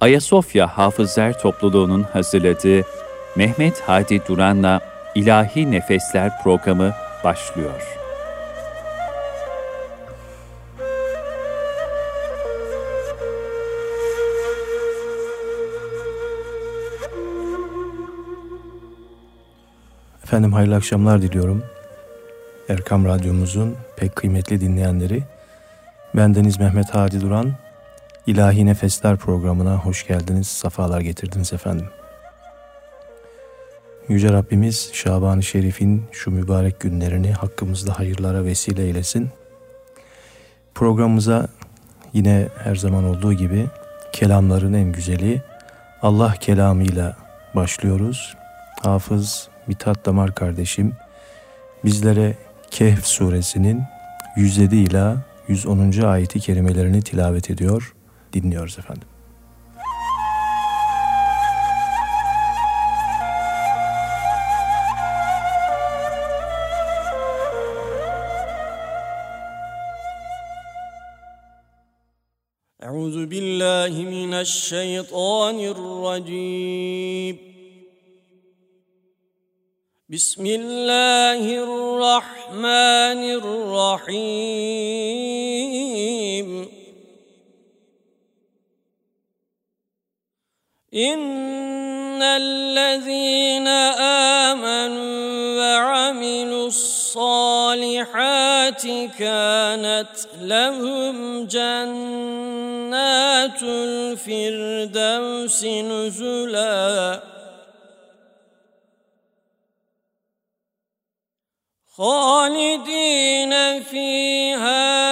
Ayasofya Hafızlar Topluluğu'nun hazırladığı Mehmet Hadi Duran'la İlahi Nefesler programı başlıyor. Efendim hayırlı akşamlar diliyorum. Erkam Radyomuzun pek kıymetli dinleyenleri. Bendeniz Mehmet Hadi Duran. İlahi Nefesler programına hoş geldiniz, safalar getirdiniz efendim. Yüce Rabbimiz Şaban-ı Şerif'in şu mübarek günlerini hakkımızda hayırlara vesile eylesin. Programımıza yine her zaman olduğu gibi kelamların en güzeli Allah kelamıyla başlıyoruz. Hafız Mithat Damar kardeşim bizlere Kehf suresinin 107 ila 110. ayeti kerimelerini tilavet ediyor, dinliyoruz efendim. أعوذ بالله من الشيطان الرجيم بسم الله الرحمن الرحيم إن الذين آمنوا وعملوا الصالحات كانت لهم جنات الفردوس نزلاً خالدين فيها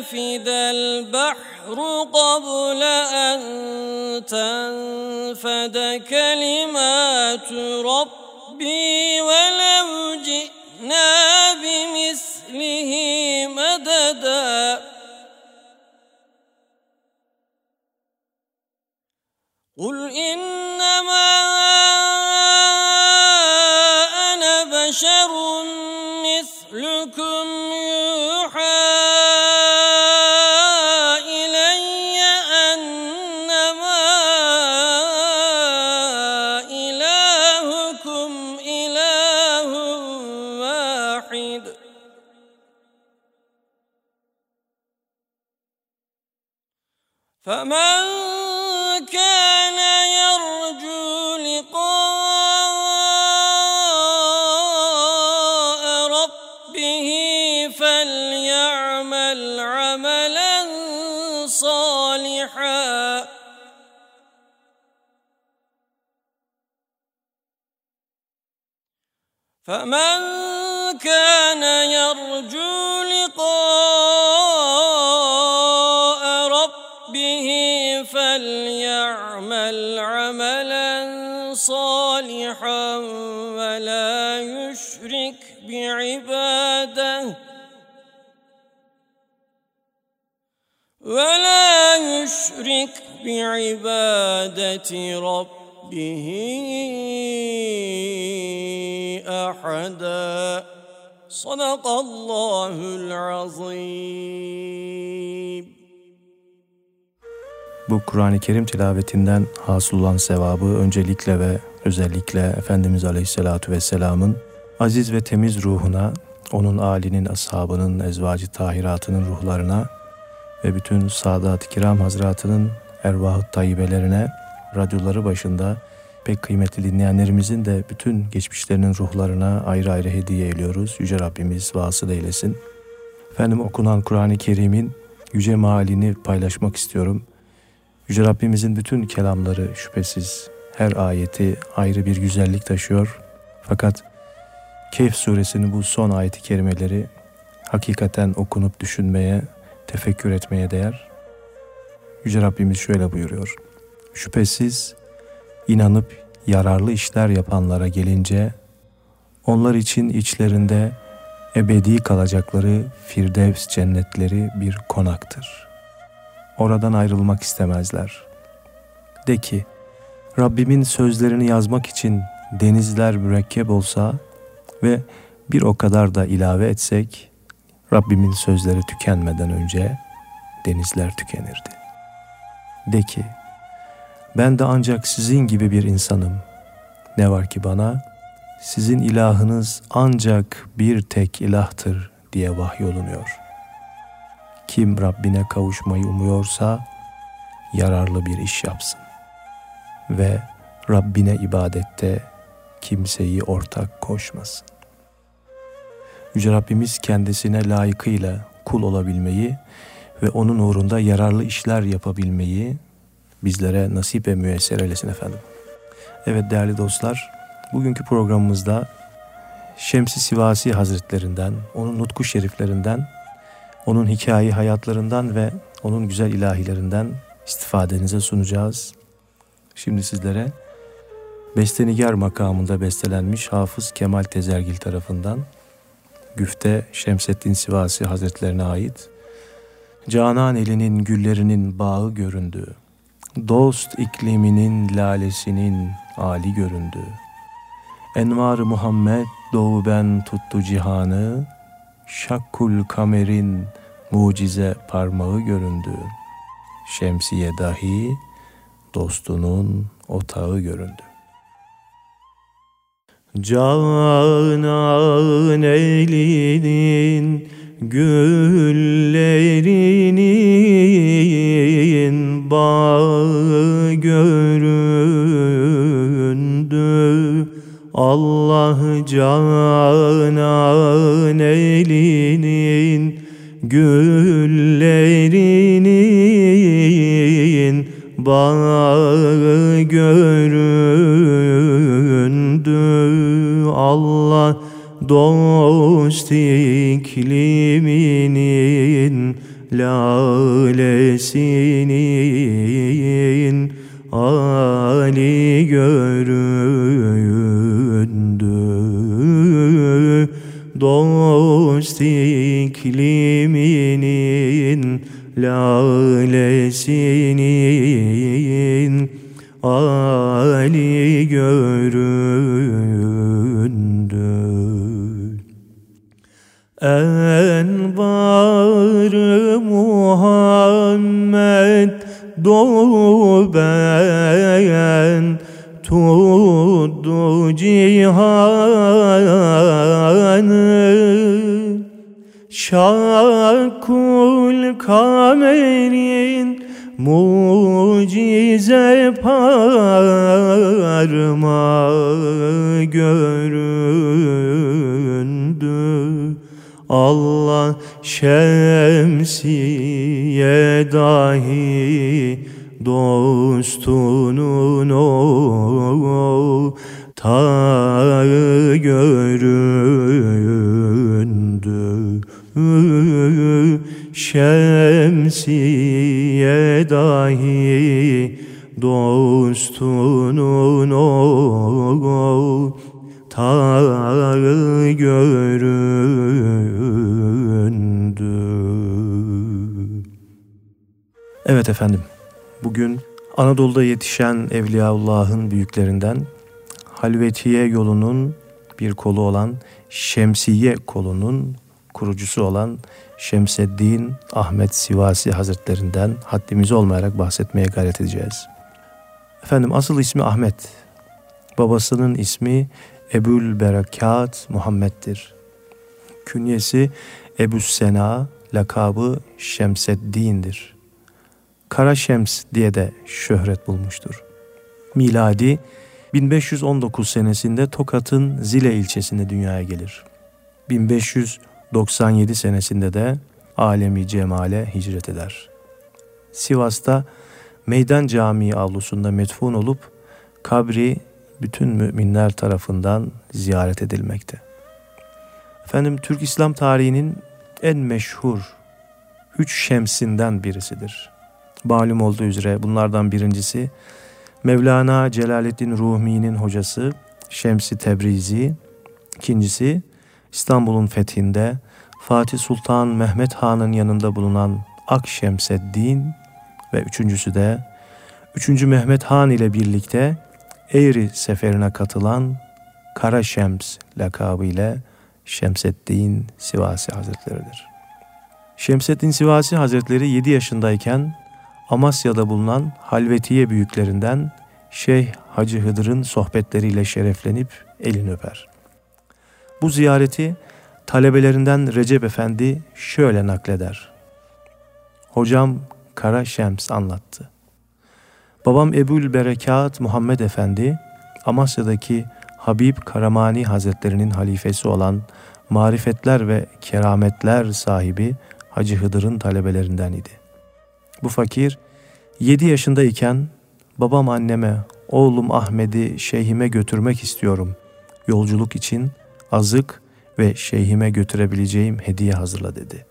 لنفد البحر قبل أن تنفد كلمات ربي ولو جئنا بمثله مددا قل إنما فمن كان يرجو فليعمل عملا صالحا ولا يشرك بعباده ولا يشرك بعبادة ربه أحدا صدق الله العظيم Bu Kur'an-ı Kerim tilavetinden hasıl olan sevabı öncelikle ve özellikle Efendimiz Aleyhisselatü Vesselam'ın aziz ve temiz ruhuna, onun âlinin, ashabının, ezvacı tahiratının ruhlarına ve bütün Sadat-ı Kiram Hazretinin ervah-ı tayyibelerine, radyoları başında pek kıymetli dinleyenlerimizin de bütün geçmişlerinin ruhlarına ayrı ayrı hediye ediyoruz. Yüce Rabbimiz vasıl eylesin. Efendim okunan Kur'an-ı Kerim'in yüce mealini paylaşmak istiyorum. Yüce Rabbimizin bütün kelamları şüphesiz her ayeti ayrı bir güzellik taşıyor. Fakat Kehf suresinin bu son ayeti kerimeleri hakikaten okunup düşünmeye, tefekkür etmeye değer. Yüce Rabbimiz şöyle buyuruyor. Şüphesiz inanıp yararlı işler yapanlara gelince onlar için içlerinde ebedi kalacakları Firdevs cennetleri bir konaktır. oradan ayrılmak istemezler. De ki, Rabbimin sözlerini yazmak için denizler mürekkep olsa ve bir o kadar da ilave etsek, Rabbimin sözleri tükenmeden önce denizler tükenirdi. De ki, ben de ancak sizin gibi bir insanım. Ne var ki bana, sizin ilahınız ancak bir tek ilahtır diye vahyolunuyor. Kim Rabbine kavuşmayı umuyorsa, yararlı bir iş yapsın. Ve Rabbine ibadette kimseyi ortak koşmasın. Yüce Rabbimiz kendisine layıkıyla kul olabilmeyi ve onun uğrunda yararlı işler yapabilmeyi bizlere nasip ve müyesser eylesin efendim. Evet değerli dostlar, bugünkü programımızda Şemsi Sivasi Hazretlerinden, onun nutku şeriflerinden, onun hikaye hayatlarından ve onun güzel ilahilerinden istifadenize sunacağız. Şimdi sizlere Bestenigar makamında bestelenmiş Hafız Kemal Tezergil tarafından Güfte Şemseddin Sivasi Hazretlerine ait Canan elinin güllerinin bağı göründü. Dost ikliminin lalesinin ali göründü. envar Muhammed doğu ben tuttu cihanı. Şakkul kamerin mucize parmağı göründü. Şemsiye dahi dostunun otağı göründü. Canan elinin güllerinin bağı göründü. Allah canan elinin güllerinin bağı göründü. Allah dost ikliminin lalesinin Ali göründü. Dost ikliminin lalesinin Ali göründü. Envar Muhammed doğu ben tuttu cihanı. Şakul kamerin mucize parmağı göründü Allah şemsiye dahi dostunun o tağı göründü. Şemsiye dahi dostunun o tağı göründü. Evet efendim, bugün Anadolu'da yetişen Evliyaullah'ın büyüklerinden Halvetiye yolunun bir kolu olan Şemsiye kolunun kurucusu olan Şemseddin Ahmet Sivasi Hazretlerinden haddimiz olmayarak bahsetmeye gayret edeceğiz. Efendim asıl ismi Ahmet, babasının ismi Ebul Berekat Muhammed'dir. Künyesi Ebu Sena, lakabı Şemseddin'dir. Kara Şems diye de şöhret bulmuştur. Miladi 1519 senesinde Tokat'ın Zile ilçesinde dünyaya gelir. 1597 senesinde de alemi cemale hicret eder. Sivas'ta Meydan Camii avlusunda metfun olup kabri bütün müminler tarafından ziyaret edilmekte. Efendim Türk İslam tarihinin en meşhur üç şemsinden birisidir. Malum olduğu üzere bunlardan birincisi Mevlana Celaleddin Rumi'nin hocası Şemsi Tebrizi, ikincisi İstanbul'un fethinde Fatih Sultan Mehmet Han'ın yanında bulunan Akşemseddin, ve üçüncüsü de 3. Mehmet Han ile birlikte Eğri seferine katılan Kara Şems lakabı ile Şemseddin Sivasi Hazretleri'dir. Şemseddin Sivasi Hazretleri 7 yaşındayken Amasya'da bulunan Halvetiye büyüklerinden Şeyh Hacı Hıdır'ın sohbetleriyle şereflenip elini öper. Bu ziyareti talebelerinden Recep Efendi şöyle nakleder. Hocam Kara Şems anlattı. Babam Ebul Berekat Muhammed Efendi, Amasya'daki Habib Karamani Hazretlerinin halifesi olan marifetler ve kerametler sahibi Hacı Hıdır'ın talebelerinden idi. Bu fakir 7 yaşındayken babam anneme oğlum Ahmet'i şeyhime götürmek istiyorum. Yolculuk için azık ve şeyhime götürebileceğim hediye hazırla dedi.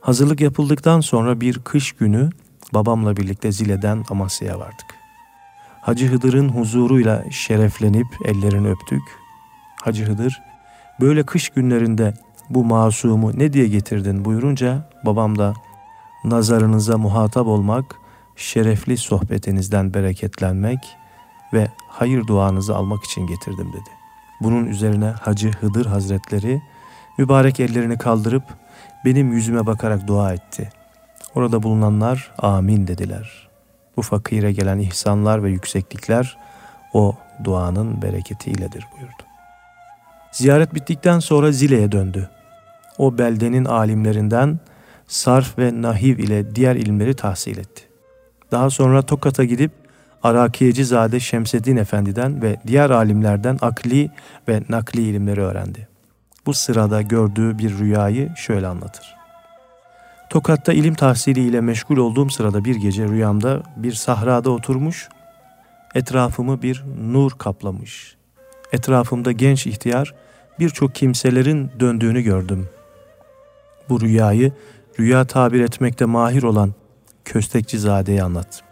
Hazırlık yapıldıktan sonra bir kış günü babamla birlikte Zile'den Amasya'ya vardık. Hacı Hıdır'ın huzuruyla şereflenip ellerini öptük. Hacı Hıdır, böyle kış günlerinde bu masumu ne diye getirdin buyurunca babam da nazarınıza muhatap olmak, şerefli sohbetinizden bereketlenmek ve hayır duanızı almak için getirdim dedi. Bunun üzerine Hacı Hıdır Hazretleri mübarek ellerini kaldırıp benim yüzüme bakarak dua etti. Orada bulunanlar amin dediler. Bu fakire gelen ihsanlar ve yükseklikler o duanın bereketiyledir buyurdu. Ziyaret bittikten sonra Zile'ye döndü. O beldenin alimlerinden sarf ve nahiv ile diğer ilimleri tahsil etti. Daha sonra Tokat'a gidip Arakiyecizade Şemseddin Efendi'den ve diğer alimlerden akli ve nakli ilimleri öğrendi. Bu sırada gördüğü bir rüyayı şöyle anlatır. Tokat'ta ilim tahsiliyle meşgul olduğum sırada bir gece rüyamda bir sahrada oturmuş, etrafımı bir nur kaplamış. Etrafımda genç ihtiyar birçok kimselerin döndüğünü gördüm. Bu rüyayı rüya tabir etmekte mahir olan Köstekçizade'ye anlattım.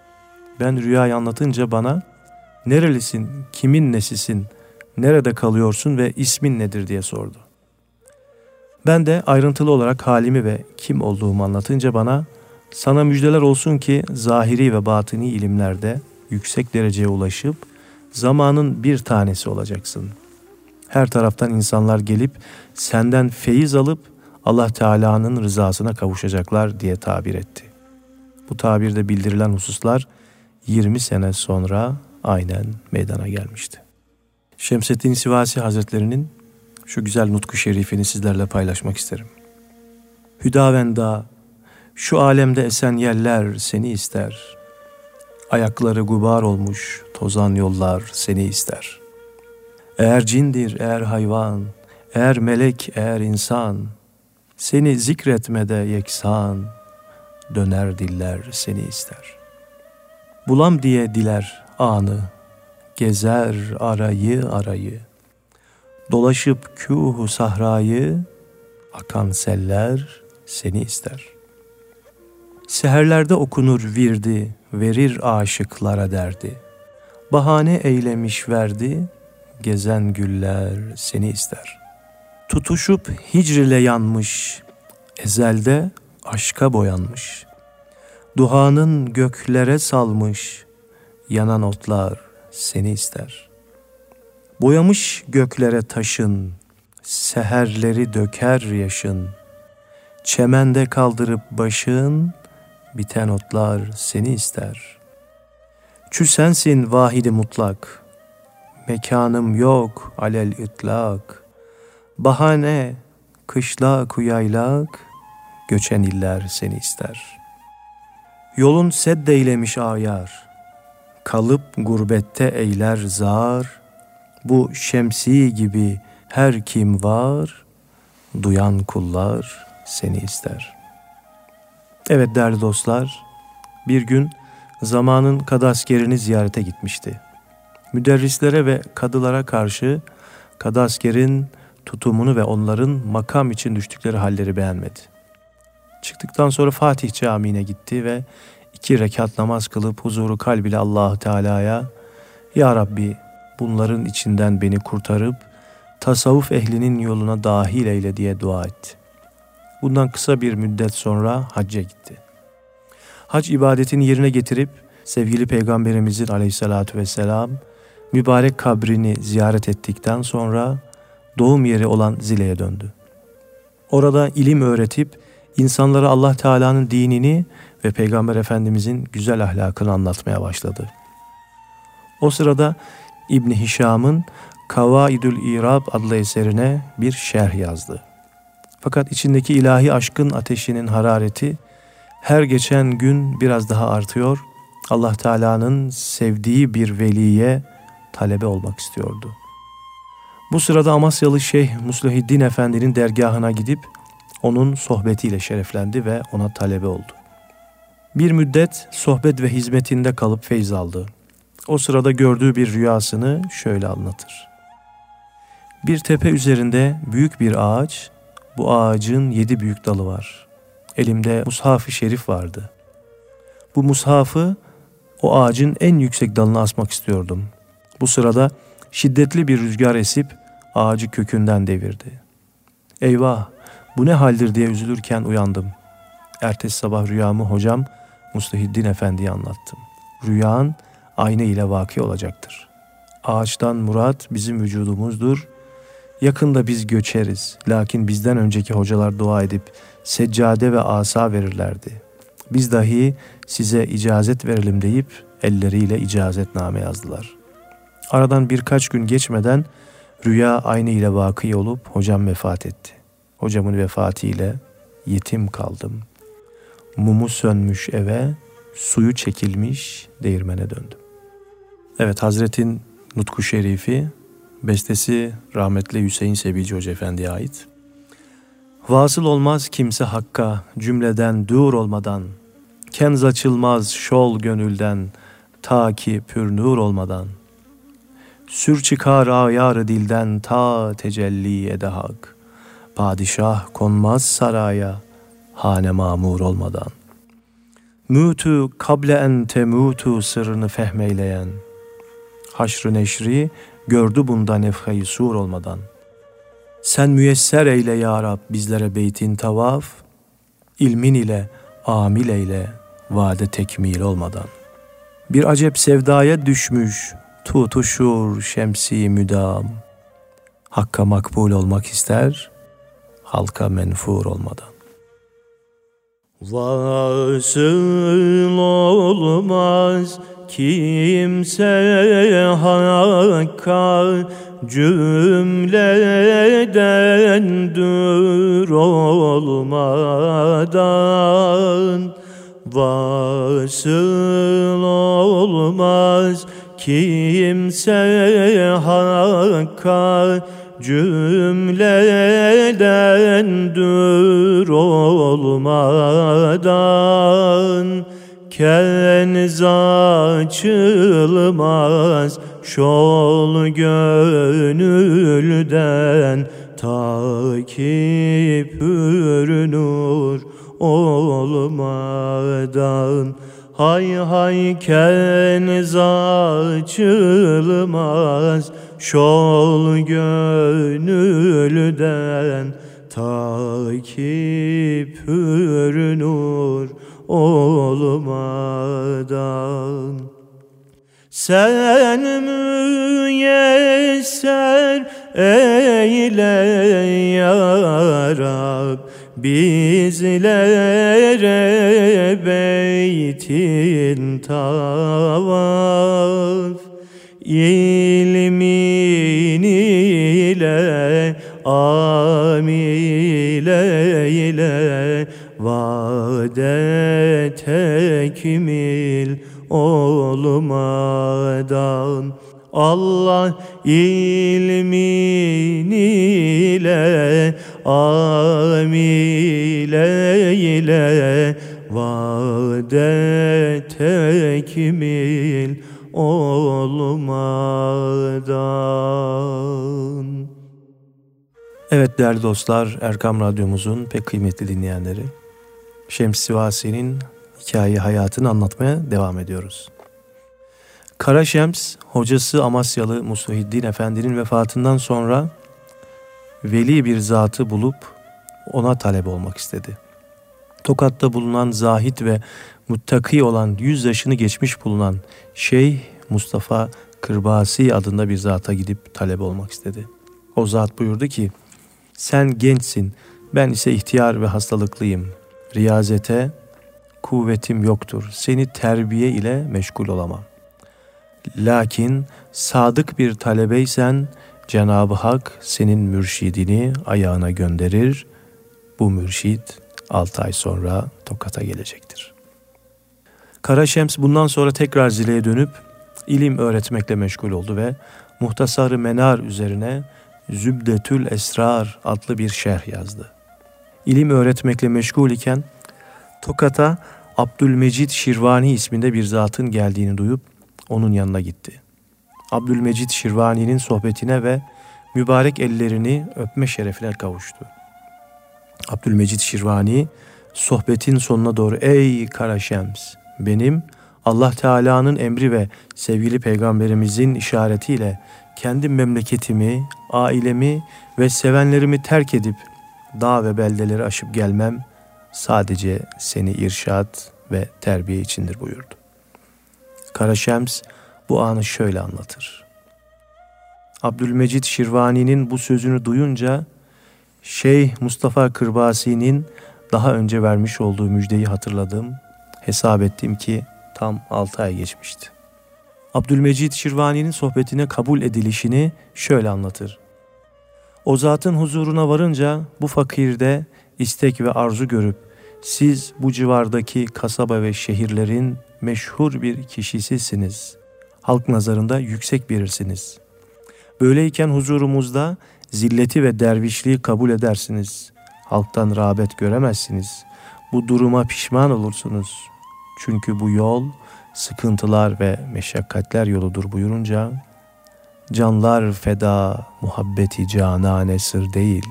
Ben rüyayı anlatınca bana nerelisin, kimin nesisin, nerede kalıyorsun ve ismin nedir diye sordu. Ben de ayrıntılı olarak halimi ve kim olduğumu anlatınca bana sana müjdeler olsun ki zahiri ve batini ilimlerde yüksek dereceye ulaşıp zamanın bir tanesi olacaksın. Her taraftan insanlar gelip senden feyiz alıp Allah Teala'nın rızasına kavuşacaklar diye tabir etti. Bu tabirde bildirilen hususlar 20 sene sonra aynen meydana gelmişti. Şemseddin Sivasi Hazretlerinin şu güzel nutku şerifini sizlerle paylaşmak isterim. Hüdavenda, şu alemde esen yerler seni ister. Ayakları gubar olmuş tozan yollar seni ister. Eğer cindir, eğer hayvan, eğer melek, eğer insan, seni zikretmede yeksan, döner diller seni ister. Bulam diye diler anı, gezer arayı arayı. Dolaşıp kühu sahrayı, akan seller seni ister. Seherlerde okunur virdi, verir aşıklara derdi. Bahane eylemiş verdi, gezen güller seni ister. Tutuşup hicrile yanmış, ezelde aşka boyanmış. Duhanın göklere salmış, yanan otlar seni ister.'' Boyamış göklere taşın, seherleri döker yaşın. Çemende kaldırıp başın, biten otlar seni ister. Çü sensin vahidi mutlak, mekanım yok alel itlak. Bahane, kışla kuyaylak, göçen iller seni ister. Yolun seddeylemiş ayar, kalıp gurbette eyler zar, bu şemsi gibi her kim var, duyan kullar seni ister. Evet değerli dostlar, bir gün zamanın kadaskerini ziyarete gitmişti. Müderrislere ve kadılara karşı kadaskerin tutumunu ve onların makam için düştükleri halleri beğenmedi. Çıktıktan sonra Fatih Camii'ne gitti ve iki rekat namaz kılıp huzuru kalbiyle Allah Teala'ya Ya Rabbi bunların içinden beni kurtarıp tasavvuf ehlinin yoluna dahil eyle diye dua etti. Bundan kısa bir müddet sonra hacca gitti. Hac ibadetini yerine getirip sevgili Peygamberimizin aleyhissalatü vesselam mübarek kabrini ziyaret ettikten sonra doğum yeri olan Zile'ye döndü. Orada ilim öğretip insanlara Allah Teala'nın dinini ve Peygamber Efendimizin güzel ahlakını anlatmaya başladı. O sırada İbni Hişam'ın Kavaidül İrab adlı eserine bir şerh yazdı. Fakat içindeki ilahi aşkın ateşinin harareti her geçen gün biraz daha artıyor. Allah Teala'nın sevdiği bir veliye talebe olmak istiyordu. Bu sırada Amasyalı Şeyh Muslihiddin Efendi'nin dergahına gidip onun sohbetiyle şereflendi ve ona talebe oldu. Bir müddet sohbet ve hizmetinde kalıp feyz aldı. O sırada gördüğü bir rüyasını şöyle anlatır. Bir tepe üzerinde büyük bir ağaç, bu ağacın yedi büyük dalı var. Elimde mushaf-ı şerif vardı. Bu mushafı o ağacın en yüksek dalına asmak istiyordum. Bu sırada şiddetli bir rüzgar esip ağacı kökünden devirdi. Eyvah bu ne haldir diye üzülürken uyandım. Ertesi sabah rüyamı hocam Mustahiddin Efendi'ye anlattım. Rüyan aynı ile vaki olacaktır. Ağaçtan murat bizim vücudumuzdur. Yakında biz göçeriz. Lakin bizden önceki hocalar dua edip seccade ve asa verirlerdi. Biz dahi size icazet verelim deyip elleriyle icazetname yazdılar. Aradan birkaç gün geçmeden rüya aynı ile vakı olup hocam vefat etti. Hocamın vefatıyla yetim kaldım. Mumu sönmüş eve, suyu çekilmiş değirmene döndüm. Evet Hazretin Nutku Şerifi bestesi rahmetli Hüseyin Sebilci Hoca Efendi'ye ait. Vasıl olmaz kimse hakka cümleden dur olmadan, kenz açılmaz şol gönülden, ta ki pür nur olmadan. Sür çıkar ayar dilden ta tecelli ede hak. Padişah konmaz saraya, hane mamur olmadan. Mütü kable en temutu sırrını fehmeyleyen, haşrı neşri gördü bunda nefhayı sur olmadan. Sen müyesser eyle ya Rab bizlere beytin tavaf, ilmin ile amil eyle vade tekmil olmadan. Bir acep sevdaya düşmüş, tutuşur şemsi müdam. Hakka makbul olmak ister, halka menfur olmadan. Vasıl olmaz kimse hakka cümleden dür olmadan. Vasıl olmaz kimse hakka cümleden dür olmadan Kenz açılmaz şol gönülden Takip pürnur olmadan. Hay hay kenz açılmaz şol gönülden Takip pürnur olmadan. Sen müyesser eyle ya Rab Bizlere beytin tavaf. İlmin ile amile ile vade tekmil olmadan Allah ilmin ile amile ile vade tekmil olmadan. Evet değerli dostlar, Erkam Radyomuzun pek kıymetli dinleyenleri, Şems Sivasi'nin hikaye hayatını anlatmaya devam ediyoruz. Kara Şems, hocası Amasyalı Musahiddin Efendi'nin vefatından sonra veli bir zatı bulup ona talep olmak istedi. Tokat'ta bulunan zahit ve muttaki olan yüz yaşını geçmiş bulunan Şeyh Mustafa Kırbasi adında bir zata gidip talep olmak istedi. O zat buyurdu ki, sen gençsin, ben ise ihtiyar ve hastalıklıyım. Riyazete kuvvetim yoktur. Seni terbiye ile meşgul olamam. Lakin sadık bir talebeysen Cenab-ı Hak senin mürşidini ayağına gönderir. Bu mürşid 6 ay sonra Tokat'a gelecektir. Kara Şems bundan sonra tekrar Zile'ye dönüp ilim öğretmekle meşgul oldu ve Muhtasarı Menar üzerine Zübdetül Esrar adlı bir şerh yazdı. İlim öğretmekle meşgul iken Tokat'a Abdülmecid Şirvani isminde bir zatın geldiğini duyup onun yanına gitti. Abdülmecid Şirvani'nin sohbetine ve mübarek ellerini öpme şerefine kavuştu. Abdülmecid Şirvani sohbetin sonuna doğru ey Kara Şems benim Allah Teala'nın emri ve sevgili peygamberimizin işaretiyle kendi memleketimi, ailemi ve sevenlerimi terk edip dağ ve beldeleri aşıp gelmem sadece seni irşat ve terbiye içindir buyurdu. Kara Şems bu anı şöyle anlatır. Abdülmecid Şirvani'nin bu sözünü duyunca Şeyh Mustafa Kırbasi'nin daha önce vermiş olduğu müjdeyi hatırladım. Hesap ettim ki tam 6 ay geçmişti. Abdülmecid Şirvani'nin sohbetine kabul edilişini şöyle anlatır. O zatın huzuruna varınca bu fakirde istek ve arzu görüp siz bu civardaki kasaba ve şehirlerin meşhur bir kişisisiniz. Halk nazarında yüksek birirsiniz. Böyleyken huzurumuzda zilleti ve dervişliği kabul edersiniz. Halktan rağbet göremezsiniz. Bu duruma pişman olursunuz. Çünkü bu yol sıkıntılar ve meşakkatler yoludur buyurunca canlar feda muhabbeti canane sır değil.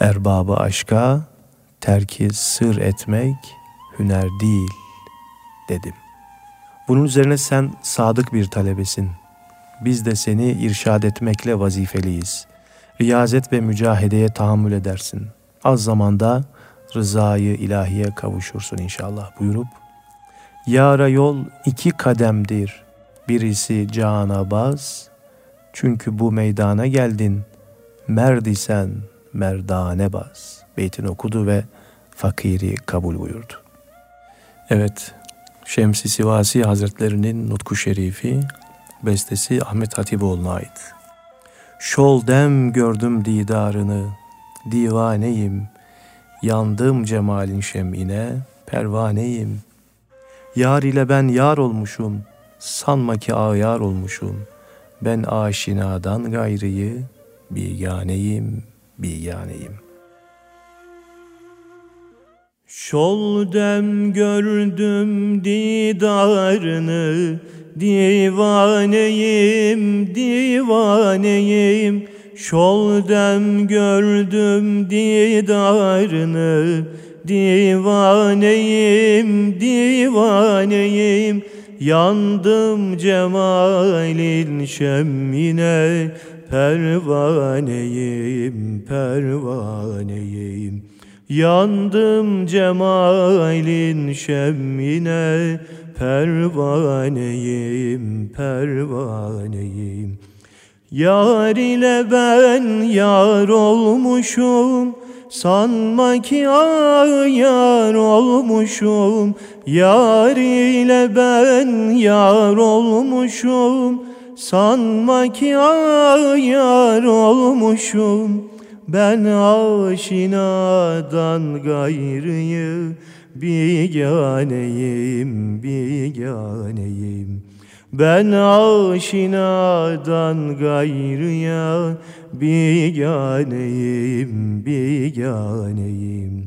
Erbabı aşka terki sır etmek hüner değil dedim. Bunun üzerine sen sadık bir talebesin. Biz de seni irşad etmekle vazifeliyiz. Riyazet ve mücahedeye tahammül edersin. Az zamanda rızayı ilahiye kavuşursun inşallah buyurup Yara yol iki kademdir. Birisi cana baz. Çünkü bu meydana geldin. Merdisen merdane baz. Beytini okudu ve fakiri kabul buyurdu. Evet, Şemsi Sivasi Hazretlerinin Nutku Şerifi, bestesi Ahmet Hatipoğlu'na ait. Şol dem gördüm didarını, divaneyim, yandım cemalin şemine, pervaneyim. Yar ile ben yar olmuşum, sanma ki ayar olmuşum. Ben aşinadan gayrıyı, biganeyim, biganeyim. Şol dem gördüm didarını, divaneyim, divaneyim. Şol dem gördüm didarını, divaneyim, divaneyim. Yandım cemalin şemmine, pervaneyim, pervaneyim. Yandım cemalin şemmine Pervaneyim, pervaneyim Yar ile ben yar olmuşum Sanma ki ayar olmuşum Yar ile ben yar olmuşum Sanma ki ayar olmuşum ben aşinadan gayrıyı biganeyim, biganeyim. Ben aşinadan gayrıya biganeyim, biganeyim.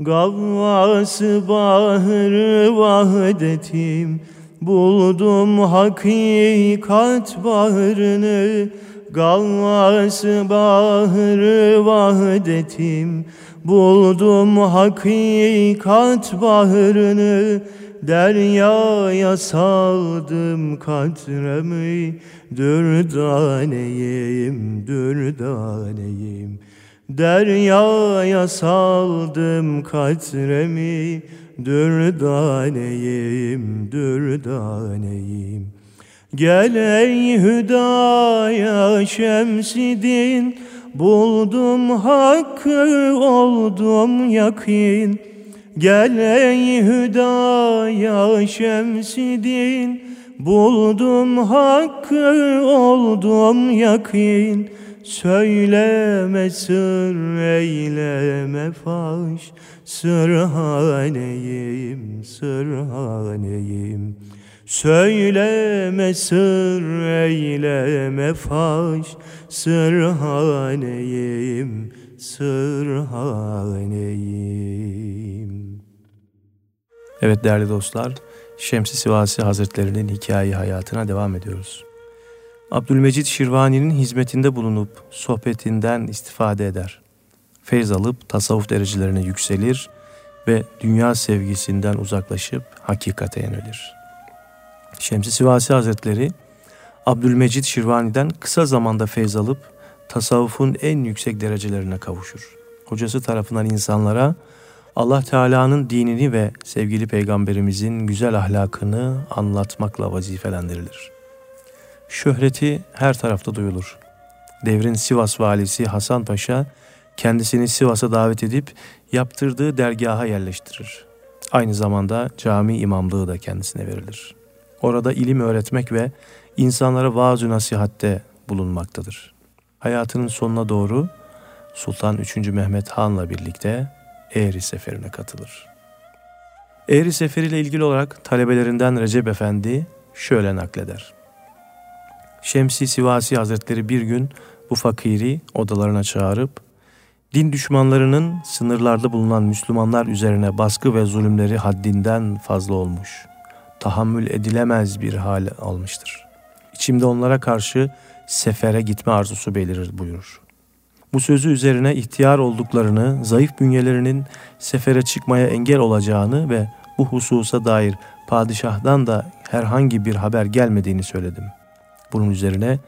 Gavvası bahrı vahdetim, buldum hakikat bahrını, Gavvası bahrı vahdetim Buldum hakikat bahrını. Deryaya saldım katremi Dürdaneyim, dürdaneyim Deryaya saldım katremi dürdaneyim, dürdaneyim. Gel ey hüdaya şemsidin, buldum hakkı oldum yakin. Gel ey hüdaya şemsidin, buldum hakkı oldum yakin. Söyleme sır eyleme faş. Sırhaneyim, sırhaneyim. Söyleme sır eyleme faş. Sırhaneyim, sırhaneyim. Evet değerli dostlar, Şemsi Sivasi Hazretlerinin hikaye hayatına devam ediyoruz. Abdülmecid Şirvani'nin hizmetinde bulunup sohbetinden istifade eder. Feyz alıp tasavvuf derecelerine yükselir ve dünya sevgisinden uzaklaşıp hakikate yönelir. Şemsi Sivasi Hazretleri Abdülmecid Şirvani'den kısa zamanda feyz alıp tasavvufun en yüksek derecelerine kavuşur. Hocası tarafından insanlara Allah Teala'nın dinini ve sevgili peygamberimizin güzel ahlakını anlatmakla vazifelendirilir. Şöhreti her tarafta duyulur. Devrin Sivas valisi Hasan Paşa kendisini Sivas'a davet edip yaptırdığı dergaha yerleştirir. Aynı zamanda cami imamlığı da kendisine verilir. Orada ilim öğretmek ve insanlara vaaz-ı nasihatte bulunmaktadır. Hayatının sonuna doğru Sultan 3. Mehmet Han'la birlikte Eğri Seferi'ne katılır. Eğri Seferi ile ilgili olarak talebelerinden Recep Efendi şöyle nakleder. Şemsi Sivasi Hazretleri bir gün bu fakiri odalarına çağırıp din düşmanlarının sınırlarda bulunan Müslümanlar üzerine baskı ve zulümleri haddinden fazla olmuş. Tahammül edilemez bir hal almıştır. İçimde onlara karşı sefere gitme arzusu belirir buyurur. Bu sözü üzerine ihtiyar olduklarını, zayıf bünyelerinin sefere çıkmaya engel olacağını ve bu hususa dair padişahdan da herhangi bir haber gelmediğini söyledim.'' Bunun üzerine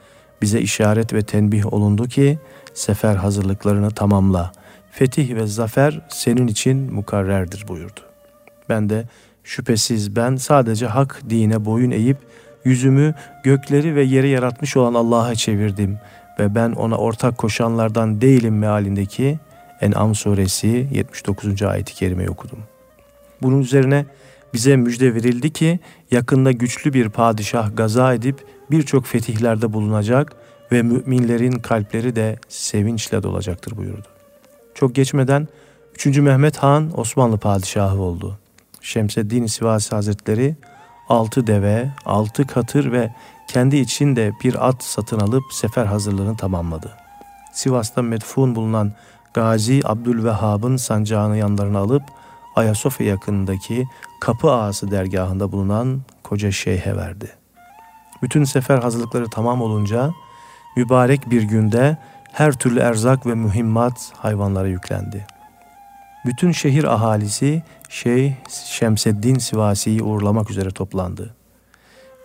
bize işaret ve tenbih olundu ki sefer hazırlıklarını tamamla. Fetih ve zafer senin için mukarrerdir buyurdu. Ben de şüphesiz ben sadece hak dine boyun eğip yüzümü gökleri ve yeri yaratmış olan Allah'a çevirdim ve ben ona ortak koşanlardan değilim mealindeki En'am suresi 79. ayeti kerimeyi okudum. Bunun üzerine bize müjde verildi ki yakında güçlü bir padişah gaza edip birçok fetihlerde bulunacak ve müminlerin kalpleri de sevinçle dolacaktır buyurdu. Çok geçmeden 3. Mehmet Han Osmanlı padişahı oldu. Şemseddin Sivasi Hazretleri altı deve, altı katır ve kendi içinde bir at satın alıp sefer hazırlığını tamamladı. Sivas'ta medfun bulunan Gazi Abdülvehhab'ın sancağını yanlarına alıp Ayasofya yakınındaki Kapı Ağası dergahında bulunan koca şeyhe verdi. Bütün sefer hazırlıkları tamam olunca mübarek bir günde her türlü erzak ve mühimmat hayvanlara yüklendi. Bütün şehir ahalisi Şeyh Şemseddin Sivasi'yi uğurlamak üzere toplandı.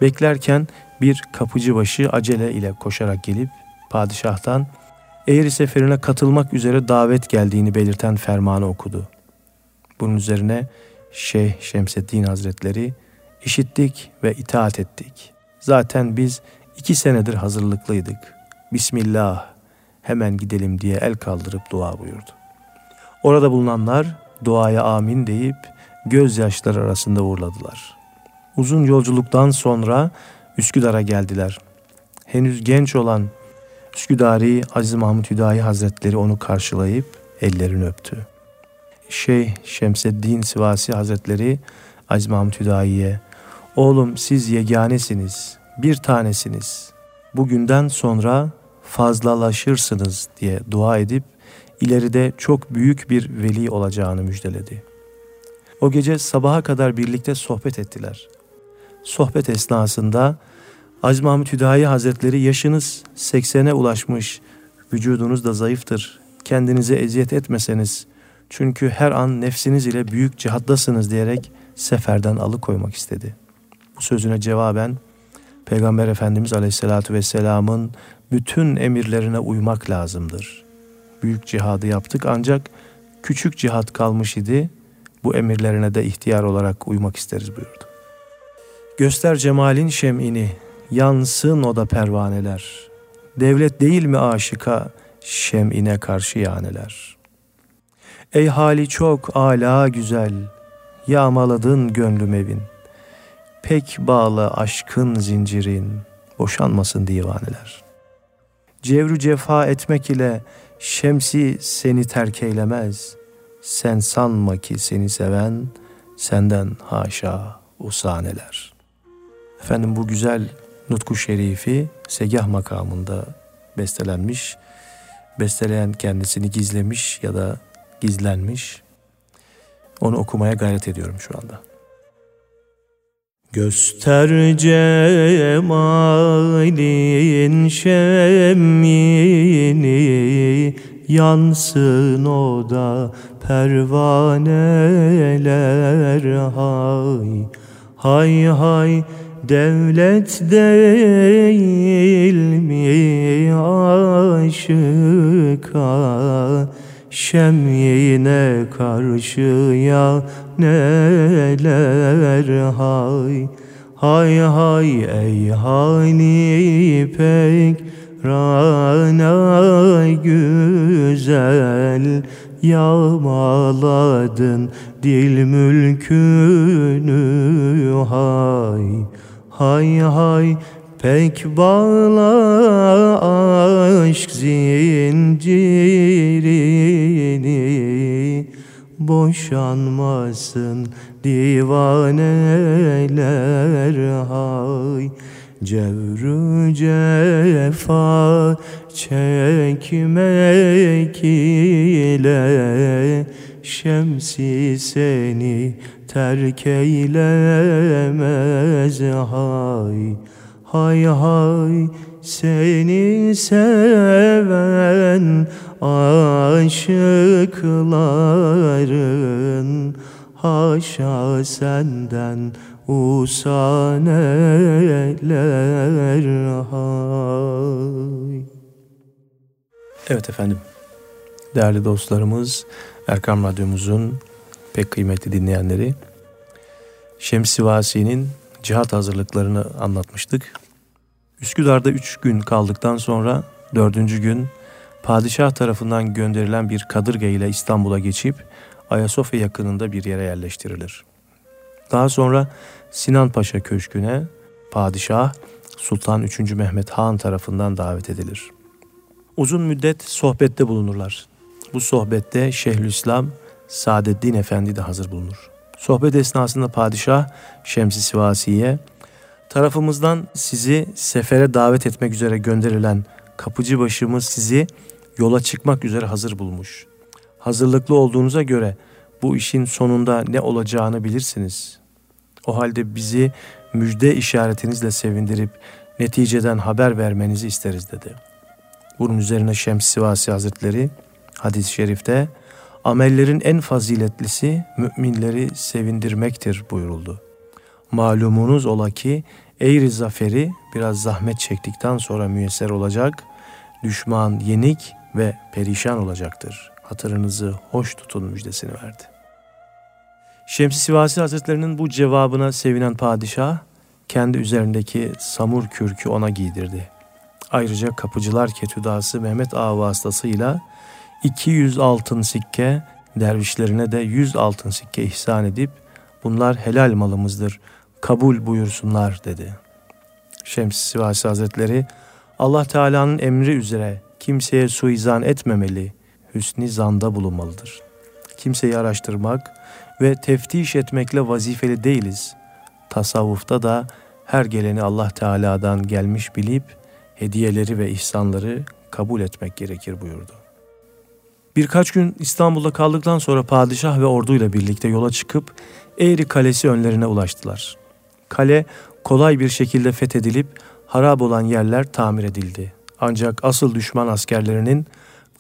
Beklerken bir kapıcıbaşı acele ile koşarak gelip padişahtan Eğri seferine katılmak üzere davet geldiğini belirten fermanı okudu. Bunun üzerine Şeyh Şemseddin Hazretleri işittik ve itaat ettik. Zaten biz iki senedir hazırlıklıydık. Bismillah hemen gidelim diye el kaldırıp dua buyurdu. Orada bulunanlar duaya amin deyip gözyaşları arasında uğurladılar. Uzun yolculuktan sonra Üsküdar'a geldiler. Henüz genç olan Üsküdari Aziz Mahmut Hüdayi Hazretleri onu karşılayıp ellerini öptü. Şeyh Şemseddin Sivasi Hazretleri Aziz Mahmut Hüdayi'ye Oğlum siz yeganesiniz, bir tanesiniz. Bugünden sonra fazlalaşırsınız diye dua edip ileride çok büyük bir veli olacağını müjdeledi. O gece sabaha kadar birlikte sohbet ettiler. Sohbet esnasında Aziz Mahmut Hüdayi Hazretleri yaşınız 80'e ulaşmış, vücudunuz da zayıftır. Kendinize eziyet etmeseniz çünkü her an nefsiniz ile büyük cihaddasınız diyerek seferden alıkoymak istedi. Bu sözüne cevaben Peygamber Efendimiz Aleyhisselatü Vesselam'ın bütün emirlerine uymak lazımdır. Büyük cihadı yaptık ancak küçük cihat kalmış idi. bu emirlerine de ihtiyar olarak uymak isteriz buyurdu. Göster cemalin şem'ini, yansın o da pervaneler. Devlet değil mi aşıka, şem'ine karşı yaneler. Ey hali çok ala güzel, yağmaladın gönlüm evin. Pek bağlı aşkın zincirin, boşanmasın divaneler. Cevru cefa etmek ile şemsi seni terk eylemez. Sen sanma ki seni seven, senden haşa usaneler. Efendim bu güzel Nutku Şerifi Segah makamında bestelenmiş. Besteleyen kendisini gizlemiş ya da gizlenmiş. Onu okumaya gayret ediyorum şu anda. Göster cemalin şemini Yansın o pervaneler hay Hay hay devlet değil mi aşıka Şemyine karşıya neler? Hay Hay hay ey hali pek ranay güzel Yağmaladın dil mülkünü. Hay Hay hay Pek bağla aşk zincirini. Boşanmasın divaneler hay Cevru cefa çekmek ile. Şemsi seni terk eylemez hay Hay hay seni seven aşıkların Haşa senden usaneler hay Evet efendim, değerli dostlarımız, Erkam Radyomuzun pek kıymetli dinleyenleri, Şems-i Vasi'nin cihat hazırlıklarını anlatmıştık. Üsküdar'da üç gün kaldıktan sonra dördüncü gün padişah tarafından gönderilen bir kadırga ile İstanbul'a geçip Ayasofya yakınında bir yere yerleştirilir. Daha sonra Sinan Paşa Köşkü'ne padişah Sultan 3. Mehmet Han tarafından davet edilir. Uzun müddet sohbette bulunurlar. Bu sohbette Şeyhülislam Saadettin Efendi de hazır bulunur. Sohbet esnasında padişah Şems-i Sivasi'ye tarafımızdan sizi sefere davet etmek üzere gönderilen kapıcı başımız sizi yola çıkmak üzere hazır bulmuş. Hazırlıklı olduğunuza göre bu işin sonunda ne olacağını bilirsiniz. O halde bizi müjde işaretinizle sevindirip neticeden haber vermenizi isteriz dedi. Bunun üzerine Şems Sivasi Hazretleri hadis-i şerifte amellerin en faziletlisi müminleri sevindirmektir buyuruldu. Malumunuz ola ki eğri zaferi biraz zahmet çektikten sonra müyesser olacak, düşman yenik ve perişan olacaktır. Hatırınızı hoş tutun müjdesini verdi. Şems-i Sivasi Hazretlerinin bu cevabına sevinen padişah, kendi üzerindeki samur kürkü ona giydirdi. Ayrıca kapıcılar ketüdası Mehmet Ağa vasıtasıyla 200 altın sikke, dervişlerine de 100 altın sikke ihsan edip bunlar helal malımızdır, kabul buyursunlar dedi. Şems Sivasi Hazretleri Allah Teala'nın emri üzere kimseye suizan etmemeli, hüsni zanda bulunmalıdır. Kimseyi araştırmak ve teftiş etmekle vazifeli değiliz. Tasavvufta da her geleni Allah Teala'dan gelmiş bilip hediyeleri ve ihsanları kabul etmek gerekir buyurdu. Birkaç gün İstanbul'da kaldıktan sonra padişah ve orduyla birlikte yola çıkıp Eğri Kalesi önlerine ulaştılar. Kale kolay bir şekilde fethedilip harap olan yerler tamir edildi. Ancak asıl düşman askerlerinin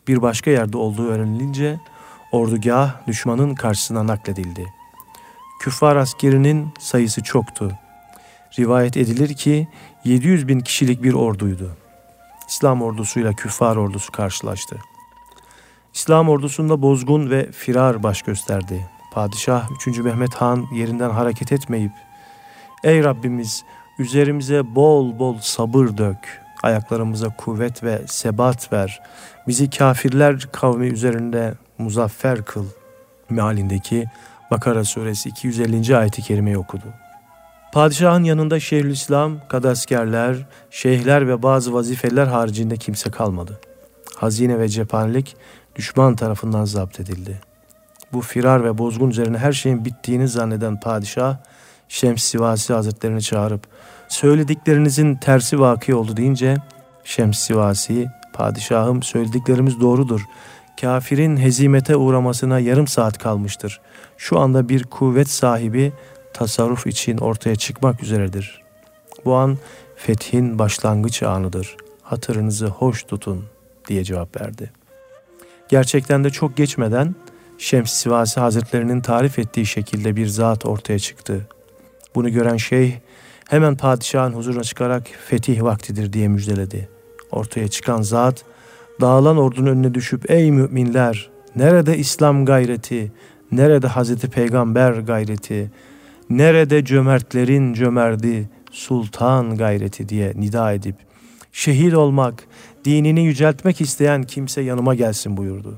bir başka yerde olduğu öğrenilince ordugah düşmanın karşısına nakledildi. Küffar askerinin sayısı çoktu. Rivayet edilir ki 700 bin kişilik bir orduydu. İslam ordusuyla küffar ordusu karşılaştı. İslam ordusunda bozgun ve firar baş gösterdi. Padişah 3. Mehmet Han yerinden hareket etmeyip Ey Rabbimiz üzerimize bol bol sabır dök, ayaklarımıza kuvvet ve sebat ver, bizi kafirler kavmi üzerinde muzaffer kıl mealindeki Bakara suresi 250. ayeti kerimeyi okudu. Padişahın yanında Şeyhülislam, kadaskerler, şeyhler ve bazı vazifeler haricinde kimse kalmadı. Hazine ve cephanelik düşman tarafından zapt edildi. Bu firar ve bozgun üzerine her şeyin bittiğini zanneden padişah, Şems Sivasi Hazretlerini çağırıp söylediklerinizin tersi vaki oldu deyince Şems Sivasi, padişahım söylediklerimiz doğrudur. Kafirin hezimete uğramasına yarım saat kalmıştır. Şu anda bir kuvvet sahibi tasarruf için ortaya çıkmak üzeredir. Bu an fethin başlangıç anıdır. Hatırınızı hoş tutun diye cevap verdi. Gerçekten de çok geçmeden Şems Sivasi Hazretlerinin tarif ettiği şekilde bir zat ortaya çıktı. Bunu gören şeyh hemen padişahın huzuruna çıkarak fetih vaktidir diye müjdeledi. Ortaya çıkan zat dağılan ordunun önüne düşüp ey müminler nerede İslam gayreti, nerede Hazreti Peygamber gayreti, nerede cömertlerin cömerdi, sultan gayreti diye nida edip şehit olmak, dinini yüceltmek isteyen kimse yanıma gelsin buyurdu.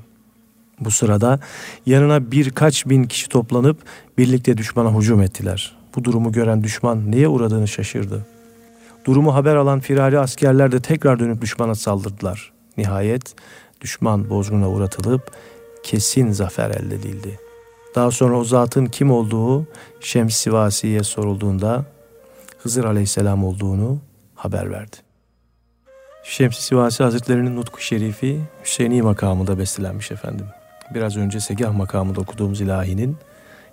Bu sırada yanına birkaç bin kişi toplanıp birlikte düşmana hücum ettiler. Bu durumu gören düşman neye uğradığını şaşırdı. Durumu haber alan firari askerler de tekrar dönüp düşmana saldırdılar. Nihayet düşman bozguna uğratılıp kesin zafer elde edildi. Daha sonra o zatın kim olduğu Şems Sivasi'ye sorulduğunda Hızır Aleyhisselam olduğunu haber verdi. Şems Sivasi Hazretleri'nin nutku şerifi Hüseyini makamında bestelenmiş efendim. Biraz önce Segah makamında okuduğumuz ilahinin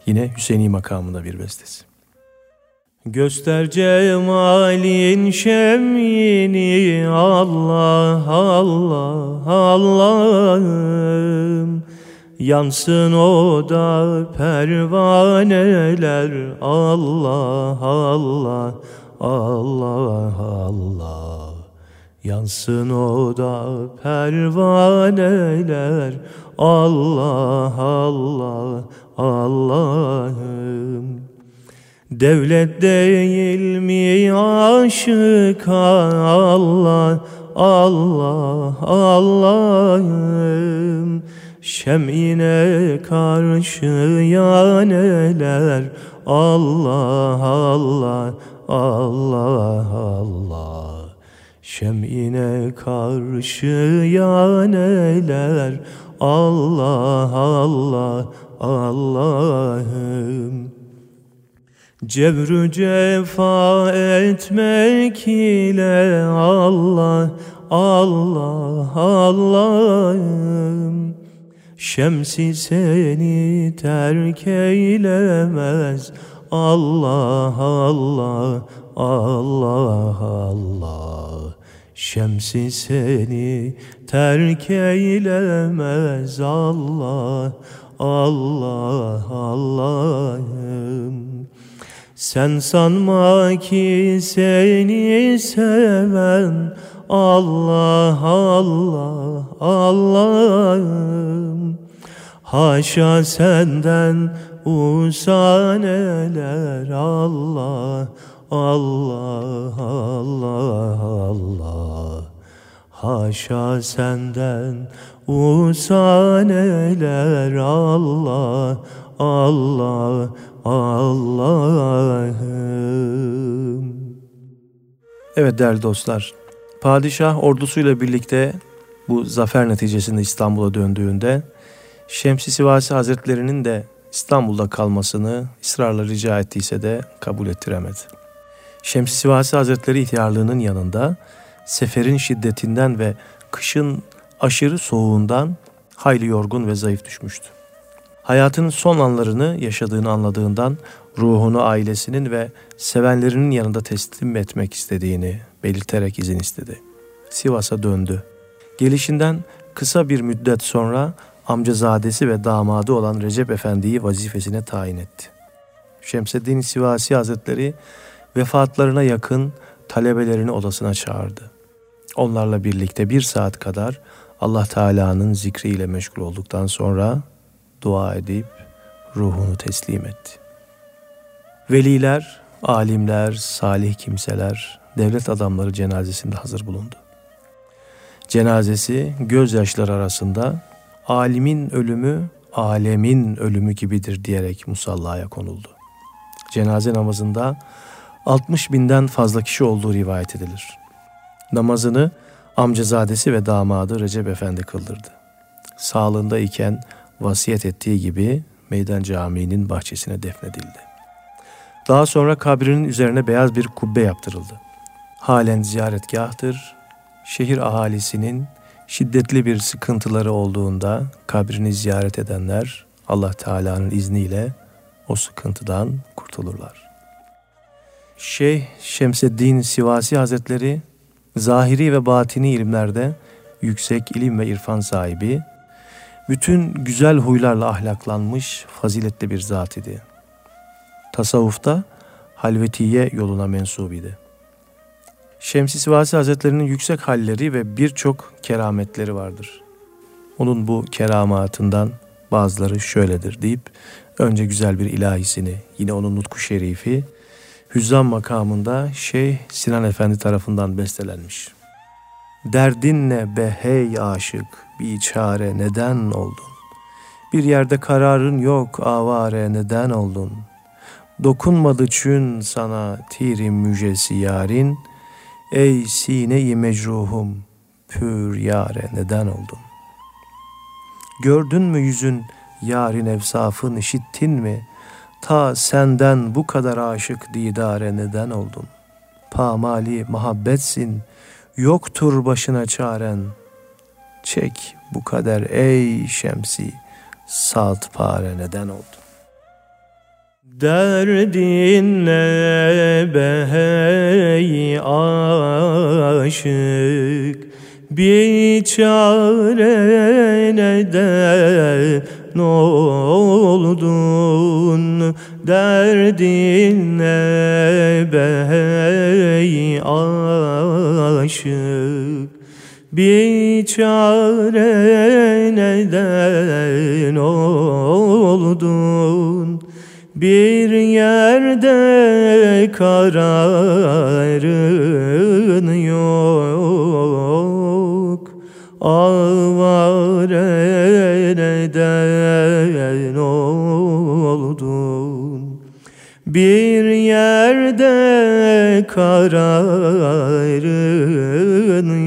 yine Hüseyini makamında bir bestesi. Göster cemalin şemini Allah Allah Allah'ım. Yansın o da pervaneler Allah Allah Allah Allah. Yansın o da pervaneler Allah Allah Allah'ım Devlet değil mi aşıka Allah Allah Allah'ım? Şemine karşı yaneler Allah Allah Allah Allah. Şemine karşı yaneler Allah Allah Allah'ım Cevrü cefa etmek ile Allah Allah Allah'ım. Şemsi seni terk eylemez. Allah Allah Allah Allah. Şemsi seni terk eylemez. Allah Allah Allah'ım Sen sanma ki seni seven Allah Allah Allah'ım. Haşa senden usaneler Allah Allah Allah Allah Haşa senden usaneler Allah Allah Allah'ım Evet değerli dostlar, padişah ordusuyla birlikte bu zafer neticesinde İstanbul'a döndüğünde Şemsi Sivasi Hazretleri'nin de İstanbul'da kalmasını ısrarla rica ettiyse de kabul ettiremedi. Şems Sivasi Hazretleri ihtiyarlığının yanında seferin şiddetinden ve kışın aşırı soğuğundan hayli yorgun ve zayıf düşmüştü. Hayatının son anlarını yaşadığını anladığından ruhunu ailesinin ve sevenlerinin yanında teslim etmek istediğini belirterek izin istedi. Sivas'a döndü. Gelişinden kısa bir müddet sonra amcazadesi ve damadı olan Recep Efendi'yi vazifesine tayin etti. Şemseddin Sivasi Hazretleri vefatlarına yakın talebelerini odasına çağırdı. Onlarla birlikte bir saat kadar Allah Teala'nın zikriyle meşgul olduktan sonra dua edip ruhunu teslim etti. Veliler, alimler, salih kimseler, devlet adamları cenazesinde hazır bulundu. Cenazesi gözyaşları arasında alimin ölümü alemin ölümü gibidir diyerek musallaya konuldu. Cenaze namazında 60 binden fazla kişi olduğu rivayet edilir. Namazını amcazadesi ve damadı Recep Efendi kıldırdı. Sağlığında iken vasiyet ettiği gibi Meydan Camii'nin bahçesine defnedildi. Daha sonra kabrinin üzerine beyaz bir kubbe yaptırıldı. Halen ziyaretgahtır. Şehir ahalisinin şiddetli bir sıkıntıları olduğunda kabrini ziyaret edenler Allah Teala'nın izniyle o sıkıntıdan kurtulurlar. Şeyh Şemseddin Sivasi Hazretleri zahiri ve batini ilimlerde yüksek ilim ve irfan sahibi, bütün güzel huylarla ahlaklanmış faziletli bir zat idi. Tasavvufta halvetiye yoluna mensup idi. Şemsi Sivasi Hazretleri'nin yüksek halleri ve birçok kerametleri vardır. Onun bu keramatından bazıları şöyledir deyip önce güzel bir ilahisini yine onun nutku şerifi Hüzzam makamında Şeyh Sinan Efendi tarafından bestelenmiş. Derdin ne be hey aşık, bir çare neden oldun? Bir yerde kararın yok avare neden oldun? Dokunmadı çün sana tirim müjesi yarın, Ey sine-i mecruhum, pür yare neden oldun? Gördün mü yüzün yarın evsafın işittin mi? Ta senden bu kadar aşık didare neden oldun? Pamali muhabbetsin, yoktur başına çaren. Çek bu kader ey şemsi, salt pare neden oldun? Derdinle behey aşık bir çare neden oldun? Derdinle behey aşık? Bir çare neden oldun? Bir yerde kararın yok. Avare neden oldun? Bir yerde kararın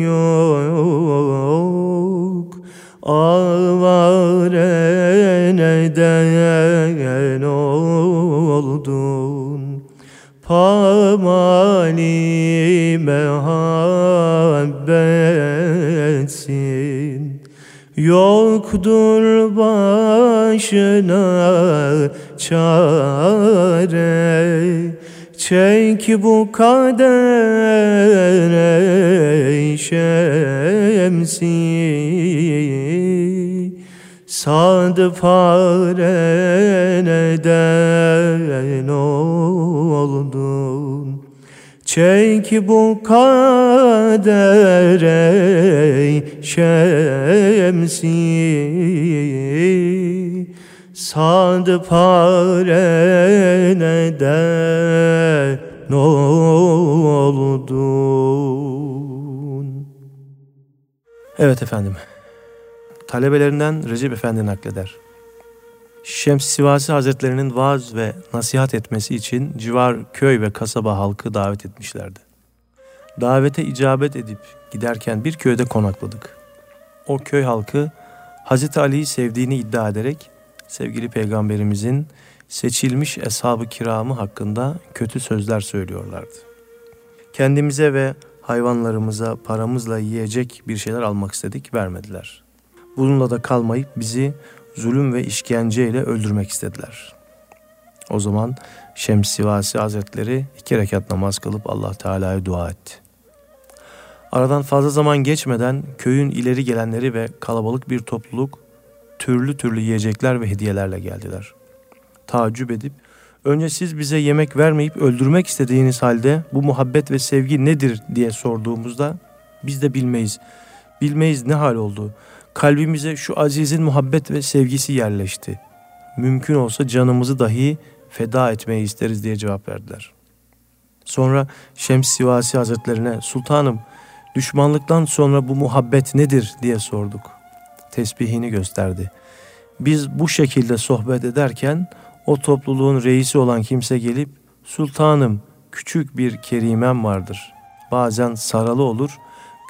yok. Avare neden oldun? Pamali mehabbetsin Yoktur başına çare. Çek bu kader ey şemsi Sad pare neden oldun Çek bu kader ey şemsi Sad pare neden oldun Evet efendim. Talebelerinden Recep Efendi nakleder. Şems Sivasi Hazretlerinin vaaz ve nasihat etmesi için civar köy ve kasaba halkı davet etmişlerdi. Davete icabet edip giderken bir köyde konakladık. O köy halkı Hazreti Ali'yi sevdiğini iddia ederek sevgili peygamberimizin seçilmiş eshab-ı kiramı hakkında kötü sözler söylüyorlardı. Kendimize ve hayvanlarımıza paramızla yiyecek bir şeyler almak istedik, vermediler. Bununla da kalmayıp bizi zulüm ve işkenceyle öldürmek istediler. O zaman Şems Sivasi Hazretleri iki rekat namaz kılıp Allah Teala'ya dua etti. Aradan fazla zaman geçmeden köyün ileri gelenleri ve kalabalık bir topluluk türlü türlü yiyecekler ve hediyelerle geldiler. Tacip edip önce siz bize yemek vermeyip öldürmek istediğiniz halde bu muhabbet ve sevgi nedir diye sorduğumuzda biz de bilmeyiz. Bilmeyiz ne hal oldu. Kalbimize şu azizin muhabbet ve sevgisi yerleşti. mümkün olsa canımızı dahi feda etmeyi isteriz diye cevap verdiler. Sonra Şems Sivasi Hazretlerine sultanım düşmanlıktan sonra bu muhabbet nedir diye sorduk. Tesbihini gösterdi. Biz bu şekilde sohbet ederken o topluluğun reisi olan kimse gelip sultanım küçük bir kerimem vardır. Bazen saralı olur,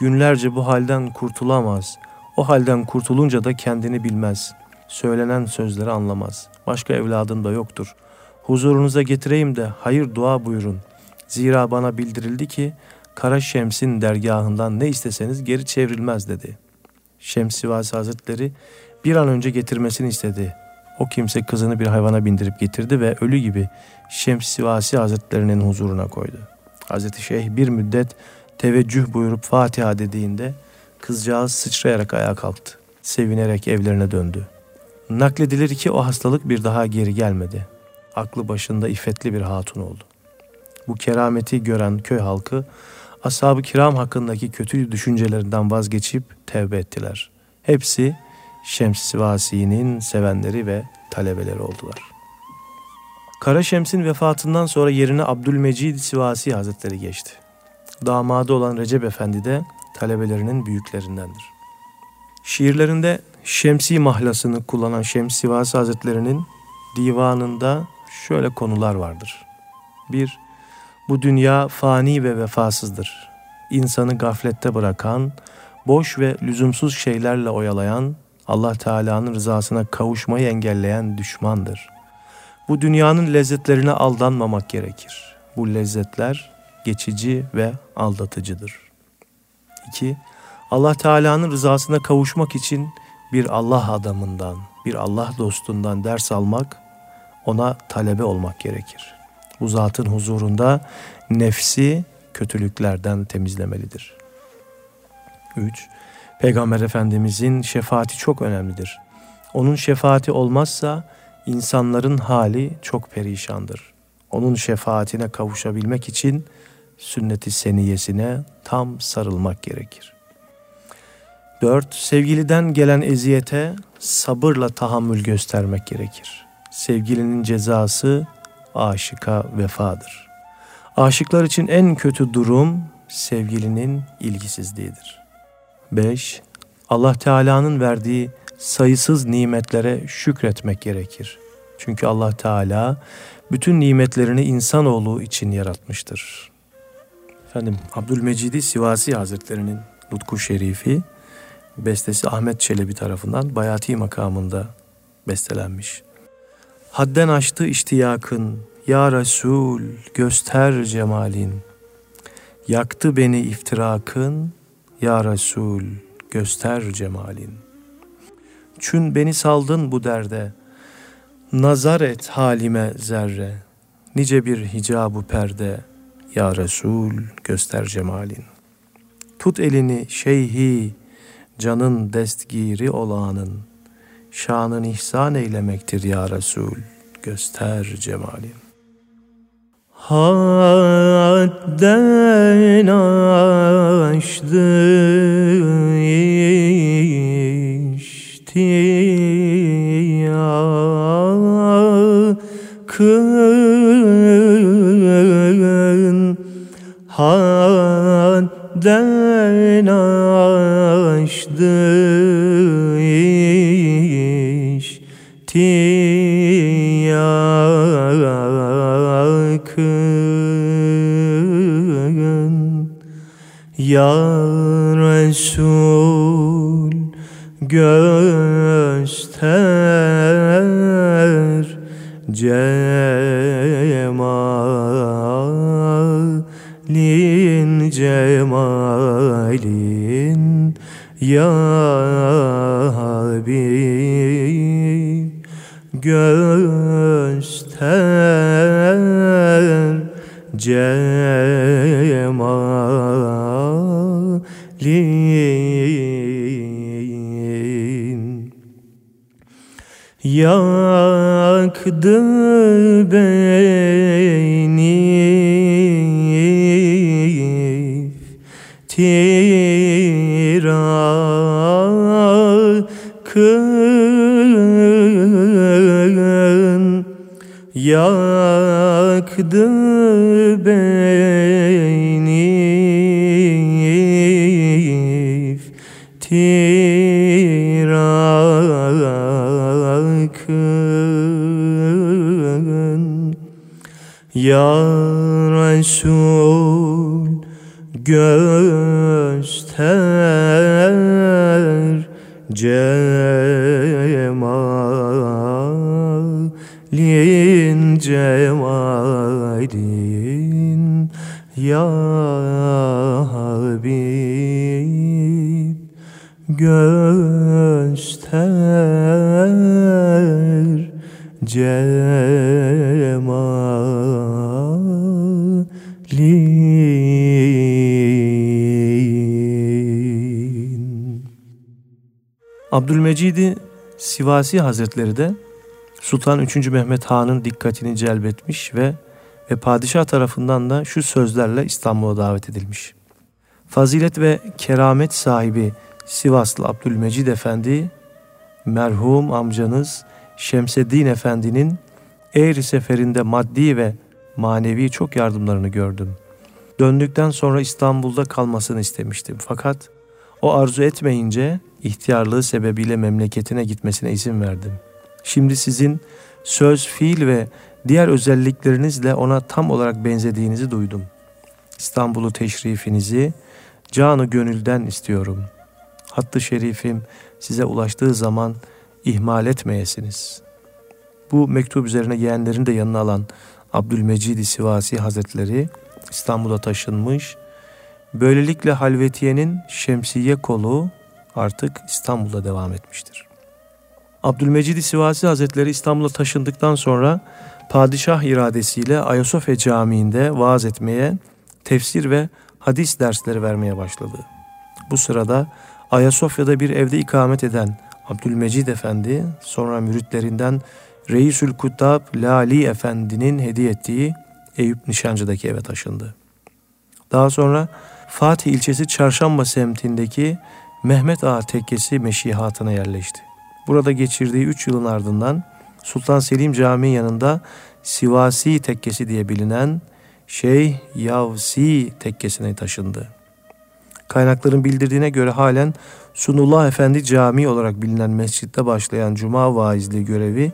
günlerce bu halden kurtulamaz. O halden kurtulunca da kendini bilmez. Söylenen sözleri anlamaz. Başka evladın da yoktur. Huzurunuza getireyim de hayır dua buyurun. Zira bana bildirildi ki Kara Şems'in dergahından ne isteseniz geri çevrilmez dedi. Şems Sivasi Hazretleri bir an önce getirmesini istedi. O kimse kızını bir hayvana bindirip getirdi ve ölü gibi Şems Sivasi Hazretlerinin huzuruna koydu. Hazreti Şeyh bir müddet teveccüh buyurup Fatiha dediğinde kızcağız sıçrayarak ayağa kalktı. Sevinerek evlerine döndü. Nakledilir ki o hastalık bir daha geri gelmedi. Aklı başında iffetli bir hatun oldu. Bu kerameti gören köy halkı ashab-ı kiram hakkındaki kötü düşüncelerinden vazgeçip tevbe ettiler. Hepsi Şems Sivasi'nin sevenleri ve talebeleri oldular. Kara Şems'in vefatından sonra yerine Abdülmecid Sivasi Hazretleri geçti. Damadı olan Recep Efendi de talebelerinin büyüklerindendir. Şiirlerinde Şemsi mahlasını kullanan Şems Sivasi Hazretleri'nin divanında şöyle konular vardır. 1. Bu dünya fani ve vefasızdır. İnsanı gaflette bırakan, boş ve lüzumsuz şeylerle oyalayan, Allah Teala'nın rızasına kavuşmayı engelleyen düşmandır. Bu dünyanın lezzetlerine aldanmamak gerekir. Bu lezzetler geçici ve aldatıcıdır. 2. Allah Teala'nın rızasına kavuşmak için bir Allah adamından, bir Allah dostundan ders almak, ona talebe olmak gerekir. Bu zatın huzurunda nefsi kötülüklerden temizlemelidir. 3. Peygamber Efendimizin şefaati çok önemlidir. Onun şefaati olmazsa insanların hali çok perişandır. Onun şefaatine kavuşabilmek için sünnet-i seniyesine tam sarılmak gerekir. 4. Sevgiliden gelen eziyete sabırla tahammül göstermek gerekir. Sevgilinin cezası aşıka vefadır. Aşıklar için en kötü durum sevgilinin ilgisizliğidir. 5. Allah Teala'nın verdiği sayısız nimetlere şükretmek gerekir. Çünkü Allah Teala bütün nimetlerini insanoğlu için yaratmıştır. Efendim Abdülmecidi Sivasi Hazretlerinin Lutku Şerifi bestesi Ahmet Çelebi tarafından Bayati makamında bestelenmiş. Hadden aştı iştiyakın, Ya Resul göster cemalin. Yaktı beni iftirakın, Ya Resul göster cemalin. Çün beni saldın bu derde, Nazar et halime zerre, Nice bir hicabu perde, Ya Resul göster cemalin. Tut elini şeyhi, canın destgiri olanın, şanın ihsan eylemektir ya Resul, göster cemalin. Hadden aştı iştiyakın Ya Resul göster cemalin Abdülmecidi Sivasi Hazretleri de Sultan 3. Mehmet Han'ın dikkatini celbetmiş ve ve padişah tarafından da şu sözlerle İstanbul'a davet edilmiş. Fazilet ve keramet sahibi Sivaslı Abdülmecid Efendi, merhum amcanız Şemseddin Efendi'nin Eğri seferinde maddi ve manevi çok yardımlarını gördüm. Döndükten sonra İstanbul'da kalmasını istemiştim. Fakat o arzu etmeyince ihtiyarlığı sebebiyle memleketine gitmesine izin verdim. Şimdi sizin söz, fiil ve diğer özelliklerinizle ona tam olarak benzediğinizi duydum. İstanbul'u teşrifinizi canı gönülden istiyorum. Hattı şerifim size ulaştığı zaman ihmal etmeyesiniz. Bu mektup üzerine yeğenlerini de yanına alan Abdülmecid Sivasi Hazretleri İstanbul'a taşınmış. Böylelikle Halvetiye'nin şemsiye kolu artık İstanbul'da devam etmiştir. Abdülmecid Sivasi Hazretleri İstanbul'a taşındıktan sonra padişah iradesiyle Ayasofya Camii'nde vaaz etmeye, tefsir ve hadis dersleri vermeye başladı. Bu sırada Ayasofya'da bir evde ikamet eden Abdülmecid Efendi, sonra müritlerinden Reisül Kuttab Lali Efendi'nin hediye ettiği Eyüp Nişancı'daki eve taşındı. Daha sonra Fatih ilçesi Çarşamba semtindeki Mehmet Ağa Tekkesi meşihatına yerleşti. Burada geçirdiği üç yılın ardından Sultan Selim Camii yanında Sivasi Tekkesi diye bilinen Şeyh Yavsi Tekkesi'ne taşındı. Kaynakların bildirdiğine göre halen Sunullah Efendi Camii olarak bilinen mescitte başlayan Cuma vaizliği görevi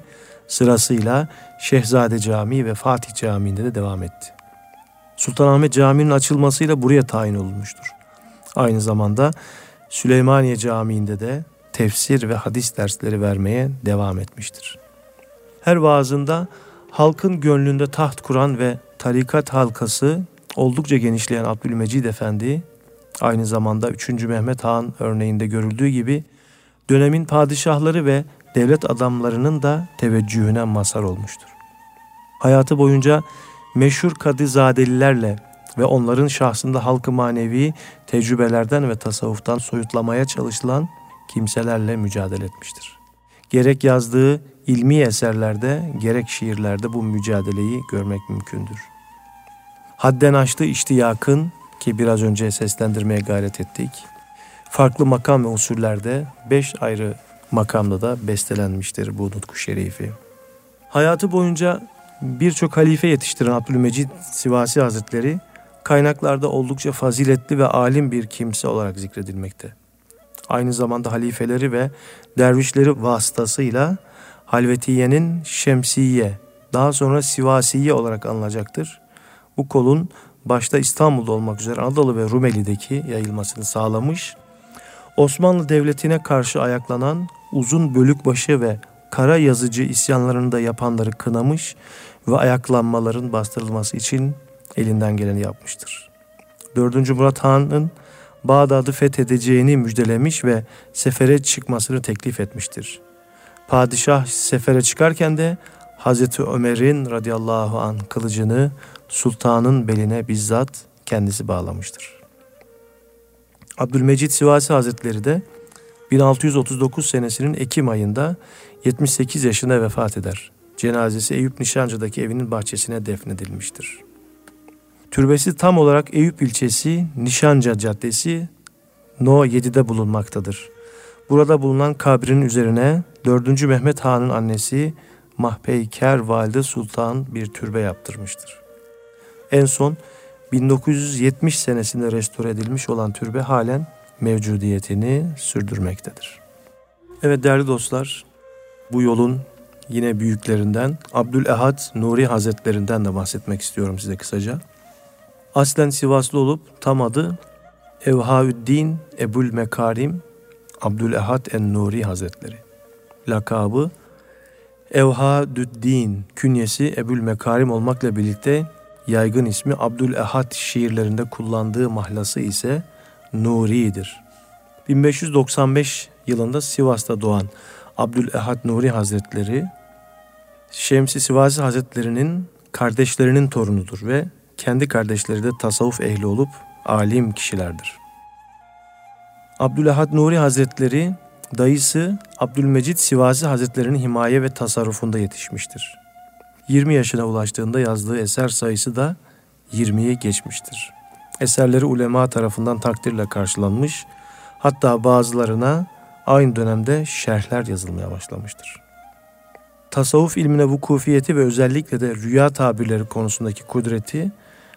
sırasıyla Şehzade Camii ve Fatih Camii'nde de devam etti. Sultanahmet Camii'nin açılmasıyla buraya tayin olunmuştur. Aynı zamanda Süleymaniye Camii'nde de tefsir ve hadis dersleri vermeye devam etmiştir. Her vaazında halkın gönlünde taht kuran ve tarikat halkası oldukça genişleyen Abdülmecid Efendi, aynı zamanda 3. Mehmet Han örneğinde görüldüğü gibi dönemin padişahları ve devlet adamlarının da teveccühüne mazhar olmuştur. Hayatı boyunca meşhur kadizadelilerle ve onların şahsında halkı manevi tecrübelerden ve tasavvuftan soyutlamaya çalışılan kimselerle mücadele etmiştir. Gerek yazdığı ilmi eserlerde gerek şiirlerde bu mücadeleyi görmek mümkündür. Hadden aştığı iştiyakın ki biraz önce seslendirmeye gayret ettik. Farklı makam ve usullerde beş ayrı makamda da bestelenmiştir bu nutku şerifi. Hayatı boyunca birçok halife yetiştiren Abdülmecid Sivasi Hazretleri kaynaklarda oldukça faziletli ve alim bir kimse olarak zikredilmekte. Aynı zamanda halifeleri ve dervişleri vasıtasıyla Halvetiye'nin Şemsiye, daha sonra Sivasiye olarak anılacaktır. Bu kolun başta İstanbul'da olmak üzere Anadolu ve Rumeli'deki yayılmasını sağlamış. Osmanlı Devleti'ne karşı ayaklanan uzun bölükbaşı ve kara yazıcı isyanlarını da yapanları kınamış ve ayaklanmaların bastırılması için elinden geleni yapmıştır. 4. Murat Han'ın Bağdat'ı fethedeceğini müjdelemiş ve sefere çıkmasını teklif etmiştir. Padişah sefere çıkarken de Hazreti Ömer'in radıyallahu an kılıcını sultanın beline bizzat kendisi bağlamıştır. Abdülmecid Sivasi Hazretleri de 1639 senesinin Ekim ayında 78 yaşında vefat eder. Cenazesi Eyüp Nişancı'daki evinin bahçesine defnedilmiştir. Türbesi tam olarak Eyüp ilçesi Nişanca Caddesi No 7'de bulunmaktadır. Burada bulunan kabrin üzerine 4. Mehmet Han'ın annesi Mahpeyker Valide Sultan bir türbe yaptırmıştır. En son 1970 senesinde restore edilmiş olan türbe halen mevcudiyetini sürdürmektedir. Evet değerli dostlar, bu yolun yine büyüklerinden Abdülehad Nuri Hazretlerinden de bahsetmek istiyorum size kısaca. Aslen Sivaslı olup tam adı Evhaüddin Ebul Mekarim Abdülehad en-Nuri Hazretleri. Lakabı Evhadüddin künyesi Ebul Mekarim olmakla birlikte yaygın ismi Abdülehad şiirlerinde kullandığı mahlası ise Nuri'dir. 1595 yılında Sivas'ta doğan Abdülehad Nuri Hazretleri Şemsi Sivasi Hazretleri'nin kardeşlerinin torunudur ve kendi kardeşleri de tasavvuf ehli olup alim kişilerdir. Abdülahad Nuri Hazretleri dayısı Abdülmecid Sivasi Hazretleri'nin himaye ve tasarrufunda yetişmiştir. 20 yaşına ulaştığında yazdığı eser sayısı da 20'yi geçmiştir. Eserleri ulema tarafından takdirle karşılanmış, hatta bazılarına aynı dönemde şerhler yazılmaya başlamıştır. Tasavvuf ilmine vukufiyeti ve özellikle de rüya tabirleri konusundaki kudreti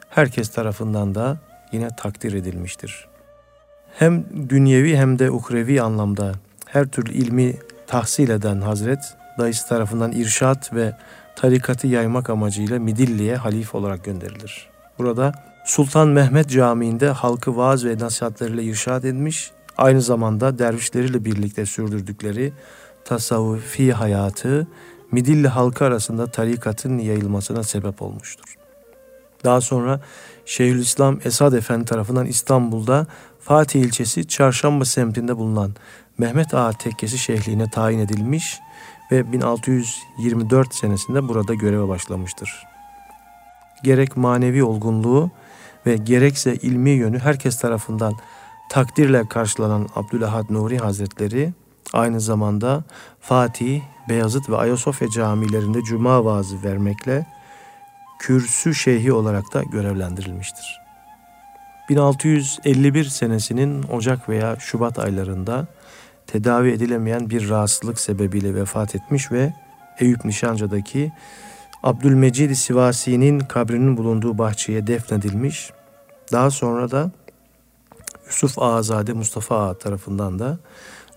herkes tarafından da yine takdir edilmiştir. Hem dünyevi hem de uhrevi anlamda her türlü ilmi tahsil eden Hazret, dayısı tarafından irşat ve tarikatı yaymak amacıyla Midilli'ye halif olarak gönderilir. Burada Sultan Mehmet Camii'nde halkı vaaz ve nasihatleriyle irşad etmiş, aynı zamanda dervişleriyle birlikte sürdürdükleri tasavvufi hayatı Midilli halkı arasında tarikatın yayılmasına sebep olmuştur. Daha sonra Şeyhülislam Esad Efendi tarafından İstanbul'da Fatih ilçesi Çarşamba semtinde bulunan Mehmet Ağa Tekkesi Şeyhliğine tayin edilmiş ve 1624 senesinde burada göreve başlamıştır. Gerek manevi olgunluğu ve gerekse ilmi yönü herkes tarafından takdirle karşılanan Abdülahad Nuri Hazretleri aynı zamanda Fatih, Beyazıt ve Ayasofya camilerinde cuma vaazı vermekle kürsü şeyhi olarak da görevlendirilmiştir. 1651 senesinin Ocak veya Şubat aylarında tedavi edilemeyen bir rahatsızlık sebebiyle vefat etmiş ve Eyüp Nişancı'daki Abdülmecid Sivasi'nin kabrinin bulunduğu bahçeye defnedilmiş. Daha sonra da Yusuf Ağazade Mustafa Ağa tarafından da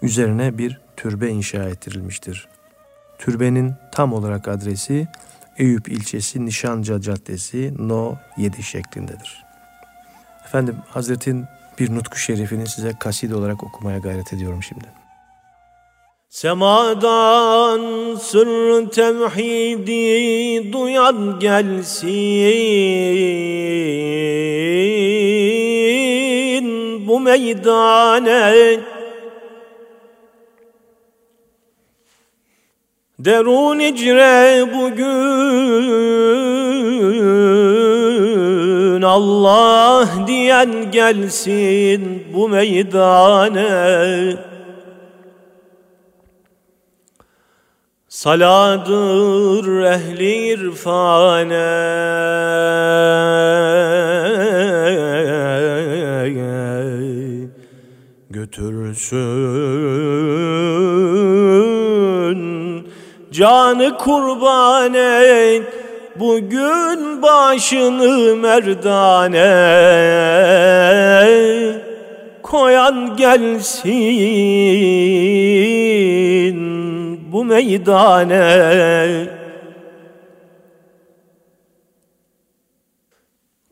üzerine bir türbe inşa ettirilmiştir. Türbenin tam olarak adresi Eyüp ilçesi Nişanca Caddesi No 7 şeklindedir. Efendim Hazretin bir nutku şerifini size kaside olarak okumaya gayret ediyorum şimdi. Semadan sır tevhidi duyan gelsin bu meydane Derun icre bugün. Allah diyen gelsin bu meydane. Saladır ehli irfane. Götürsün Canı kurban et bugün başını merdane Koyan gelsin bu meydane.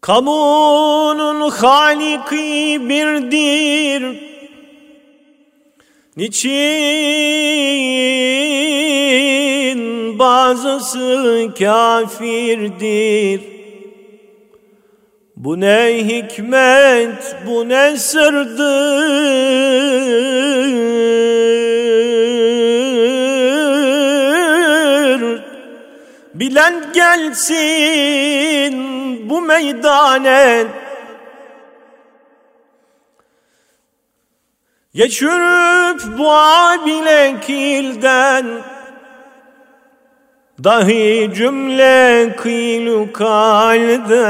Kamunun haliki birdir. Niçin bazısı kafirdir. Bu ne hikmet bu ne sırdır. Bilen gelsin bu meydane. Geçürüp bu abilekilden Dahi cümle kıylu kalden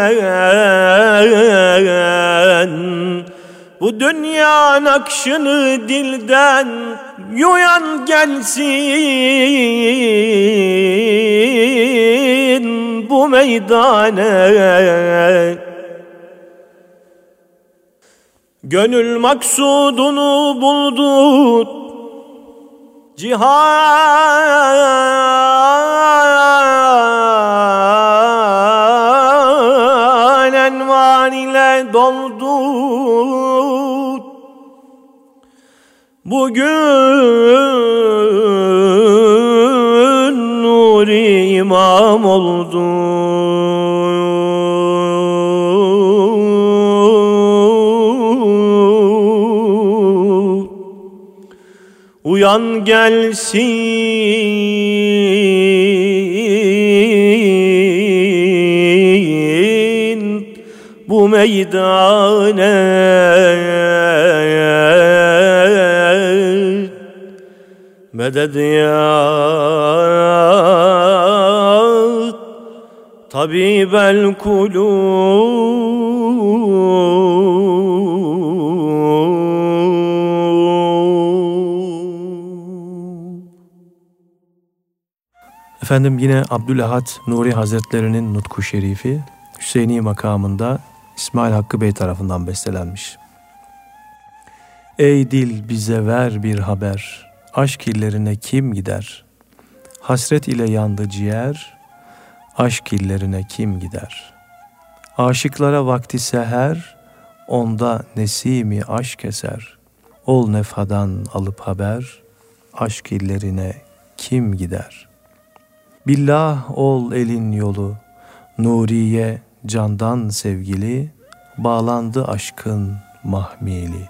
Bu dünya nakşını dilden Yuyan gelsin bu meydan meydane. Gönül maksudunu buldu Cihan envan ile doldu. Bugün Nuri imam oldu. Uyan gelsin meydane. Meded ya tabibel kulub. Efendim yine Abdülahad Nuri Hazretlerinin Nutku Şerifi Hüseyini makamında İsmail Hakkı Bey tarafından bestelenmiş. Ey dil bize ver bir haber, aşk illerine kim gider? Hasret ile yandı ciğer, aşk illerine kim gider? Aşıklara vakti seher, onda nesimi aşk eser. Ol nefhadan alıp haber, aşk illerine kim gider? Billah ol elin yolu, Nuriye candan sevgili, bağlandı aşkın mahmili.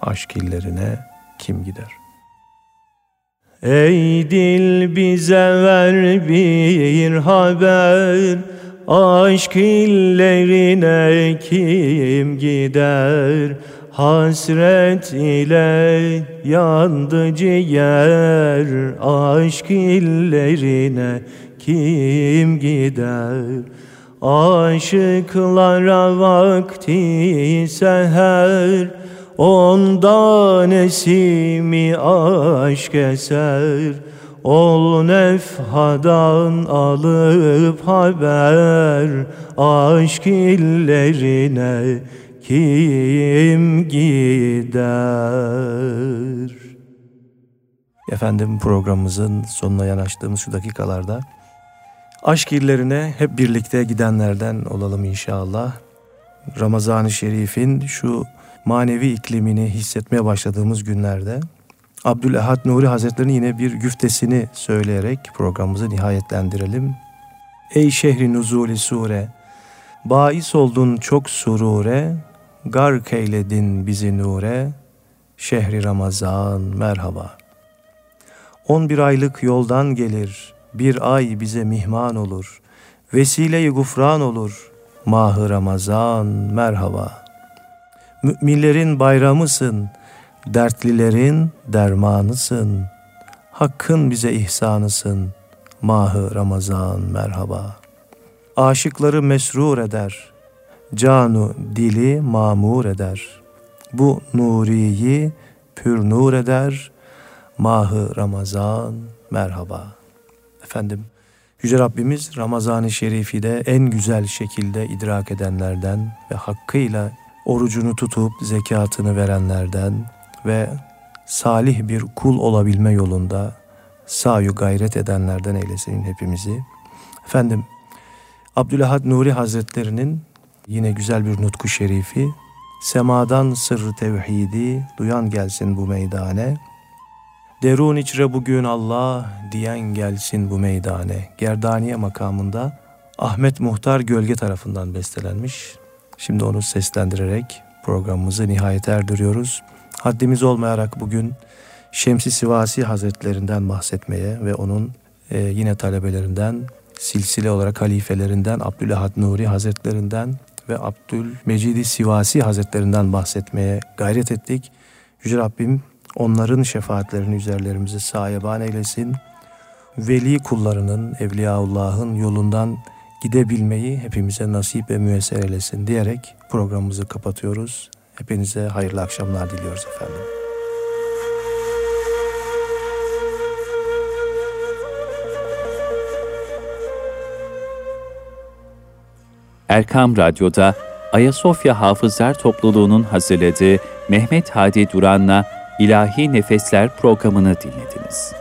Aşk illerine kim gider? Ey dil bize ver bir haber Aşk illerine kim gider Hasret ile yandı ciğer Aşk illerine kim gider Aşıklara vakti seher Ondan esimi aşk eser Ol nefhadan alıp haber Aşk illerine kim gider? Efendim programımızın sonuna yanaştığımız şu dakikalarda aşk illerine hep birlikte gidenlerden olalım inşallah. Ramazan-ı Şerif'in şu manevi iklimini hissetmeye başladığımız günlerde Abdülehad Nuri Hazretleri'nin yine bir güftesini söyleyerek programımızı nihayetlendirelim. Ey şehri nuzuli sure, bais oldun çok surure, gark eyledin bizi nure, şehri Ramazan merhaba. On bir aylık yoldan gelir, bir ay bize mihman olur, vesile-i gufran olur, mahı Ramazan merhaba. Müminlerin bayramısın, dertlilerin dermanısın, hakkın bize ihsanısın, mahı Ramazan merhaba. Aşıkları mesrur eder, canu dili mamur eder. Bu nuriyi pür nur eder, mahı Ramazan merhaba. Efendim, Yüce Rabbimiz Ramazan-ı Şerif'i de en güzel şekilde idrak edenlerden ve hakkıyla orucunu tutup zekatını verenlerden ve salih bir kul olabilme yolunda sayu gayret edenlerden eylesin hepimizi. Efendim, Abdülahad Nuri Hazretlerinin yine güzel bir nutku şerifi, semadan sırrı tevhidi duyan gelsin bu meydane, derun içre bugün Allah diyen gelsin bu meydane. Gerdaniye makamında Ahmet Muhtar Gölge tarafından bestelenmiş. Şimdi onu seslendirerek programımızı nihayet erdiriyoruz. Haddimiz olmayarak bugün Şemsi Sivasi Hazretlerinden bahsetmeye ve onun e, yine talebelerinden, silsile olarak halifelerinden, Abdülahad Nuri Hazretlerinden ve Abdülmecidi Sivasi Hazretlerinden bahsetmeye gayret ettik. Yüce Rabbim onların şefaatlerini üzerlerimize sahiban eylesin. Veli kullarının, Evliyaullah'ın yolundan gidebilmeyi hepimize nasip ve müyesser eylesin diyerek programımızı kapatıyoruz. Hepinize hayırlı akşamlar diliyoruz efendim. Erkam Radyo'da Ayasofya Hafızlar Topluluğu'nun hazırladığı Mehmet Hadi Duran'la İlahi Nefesler programını dinlediniz.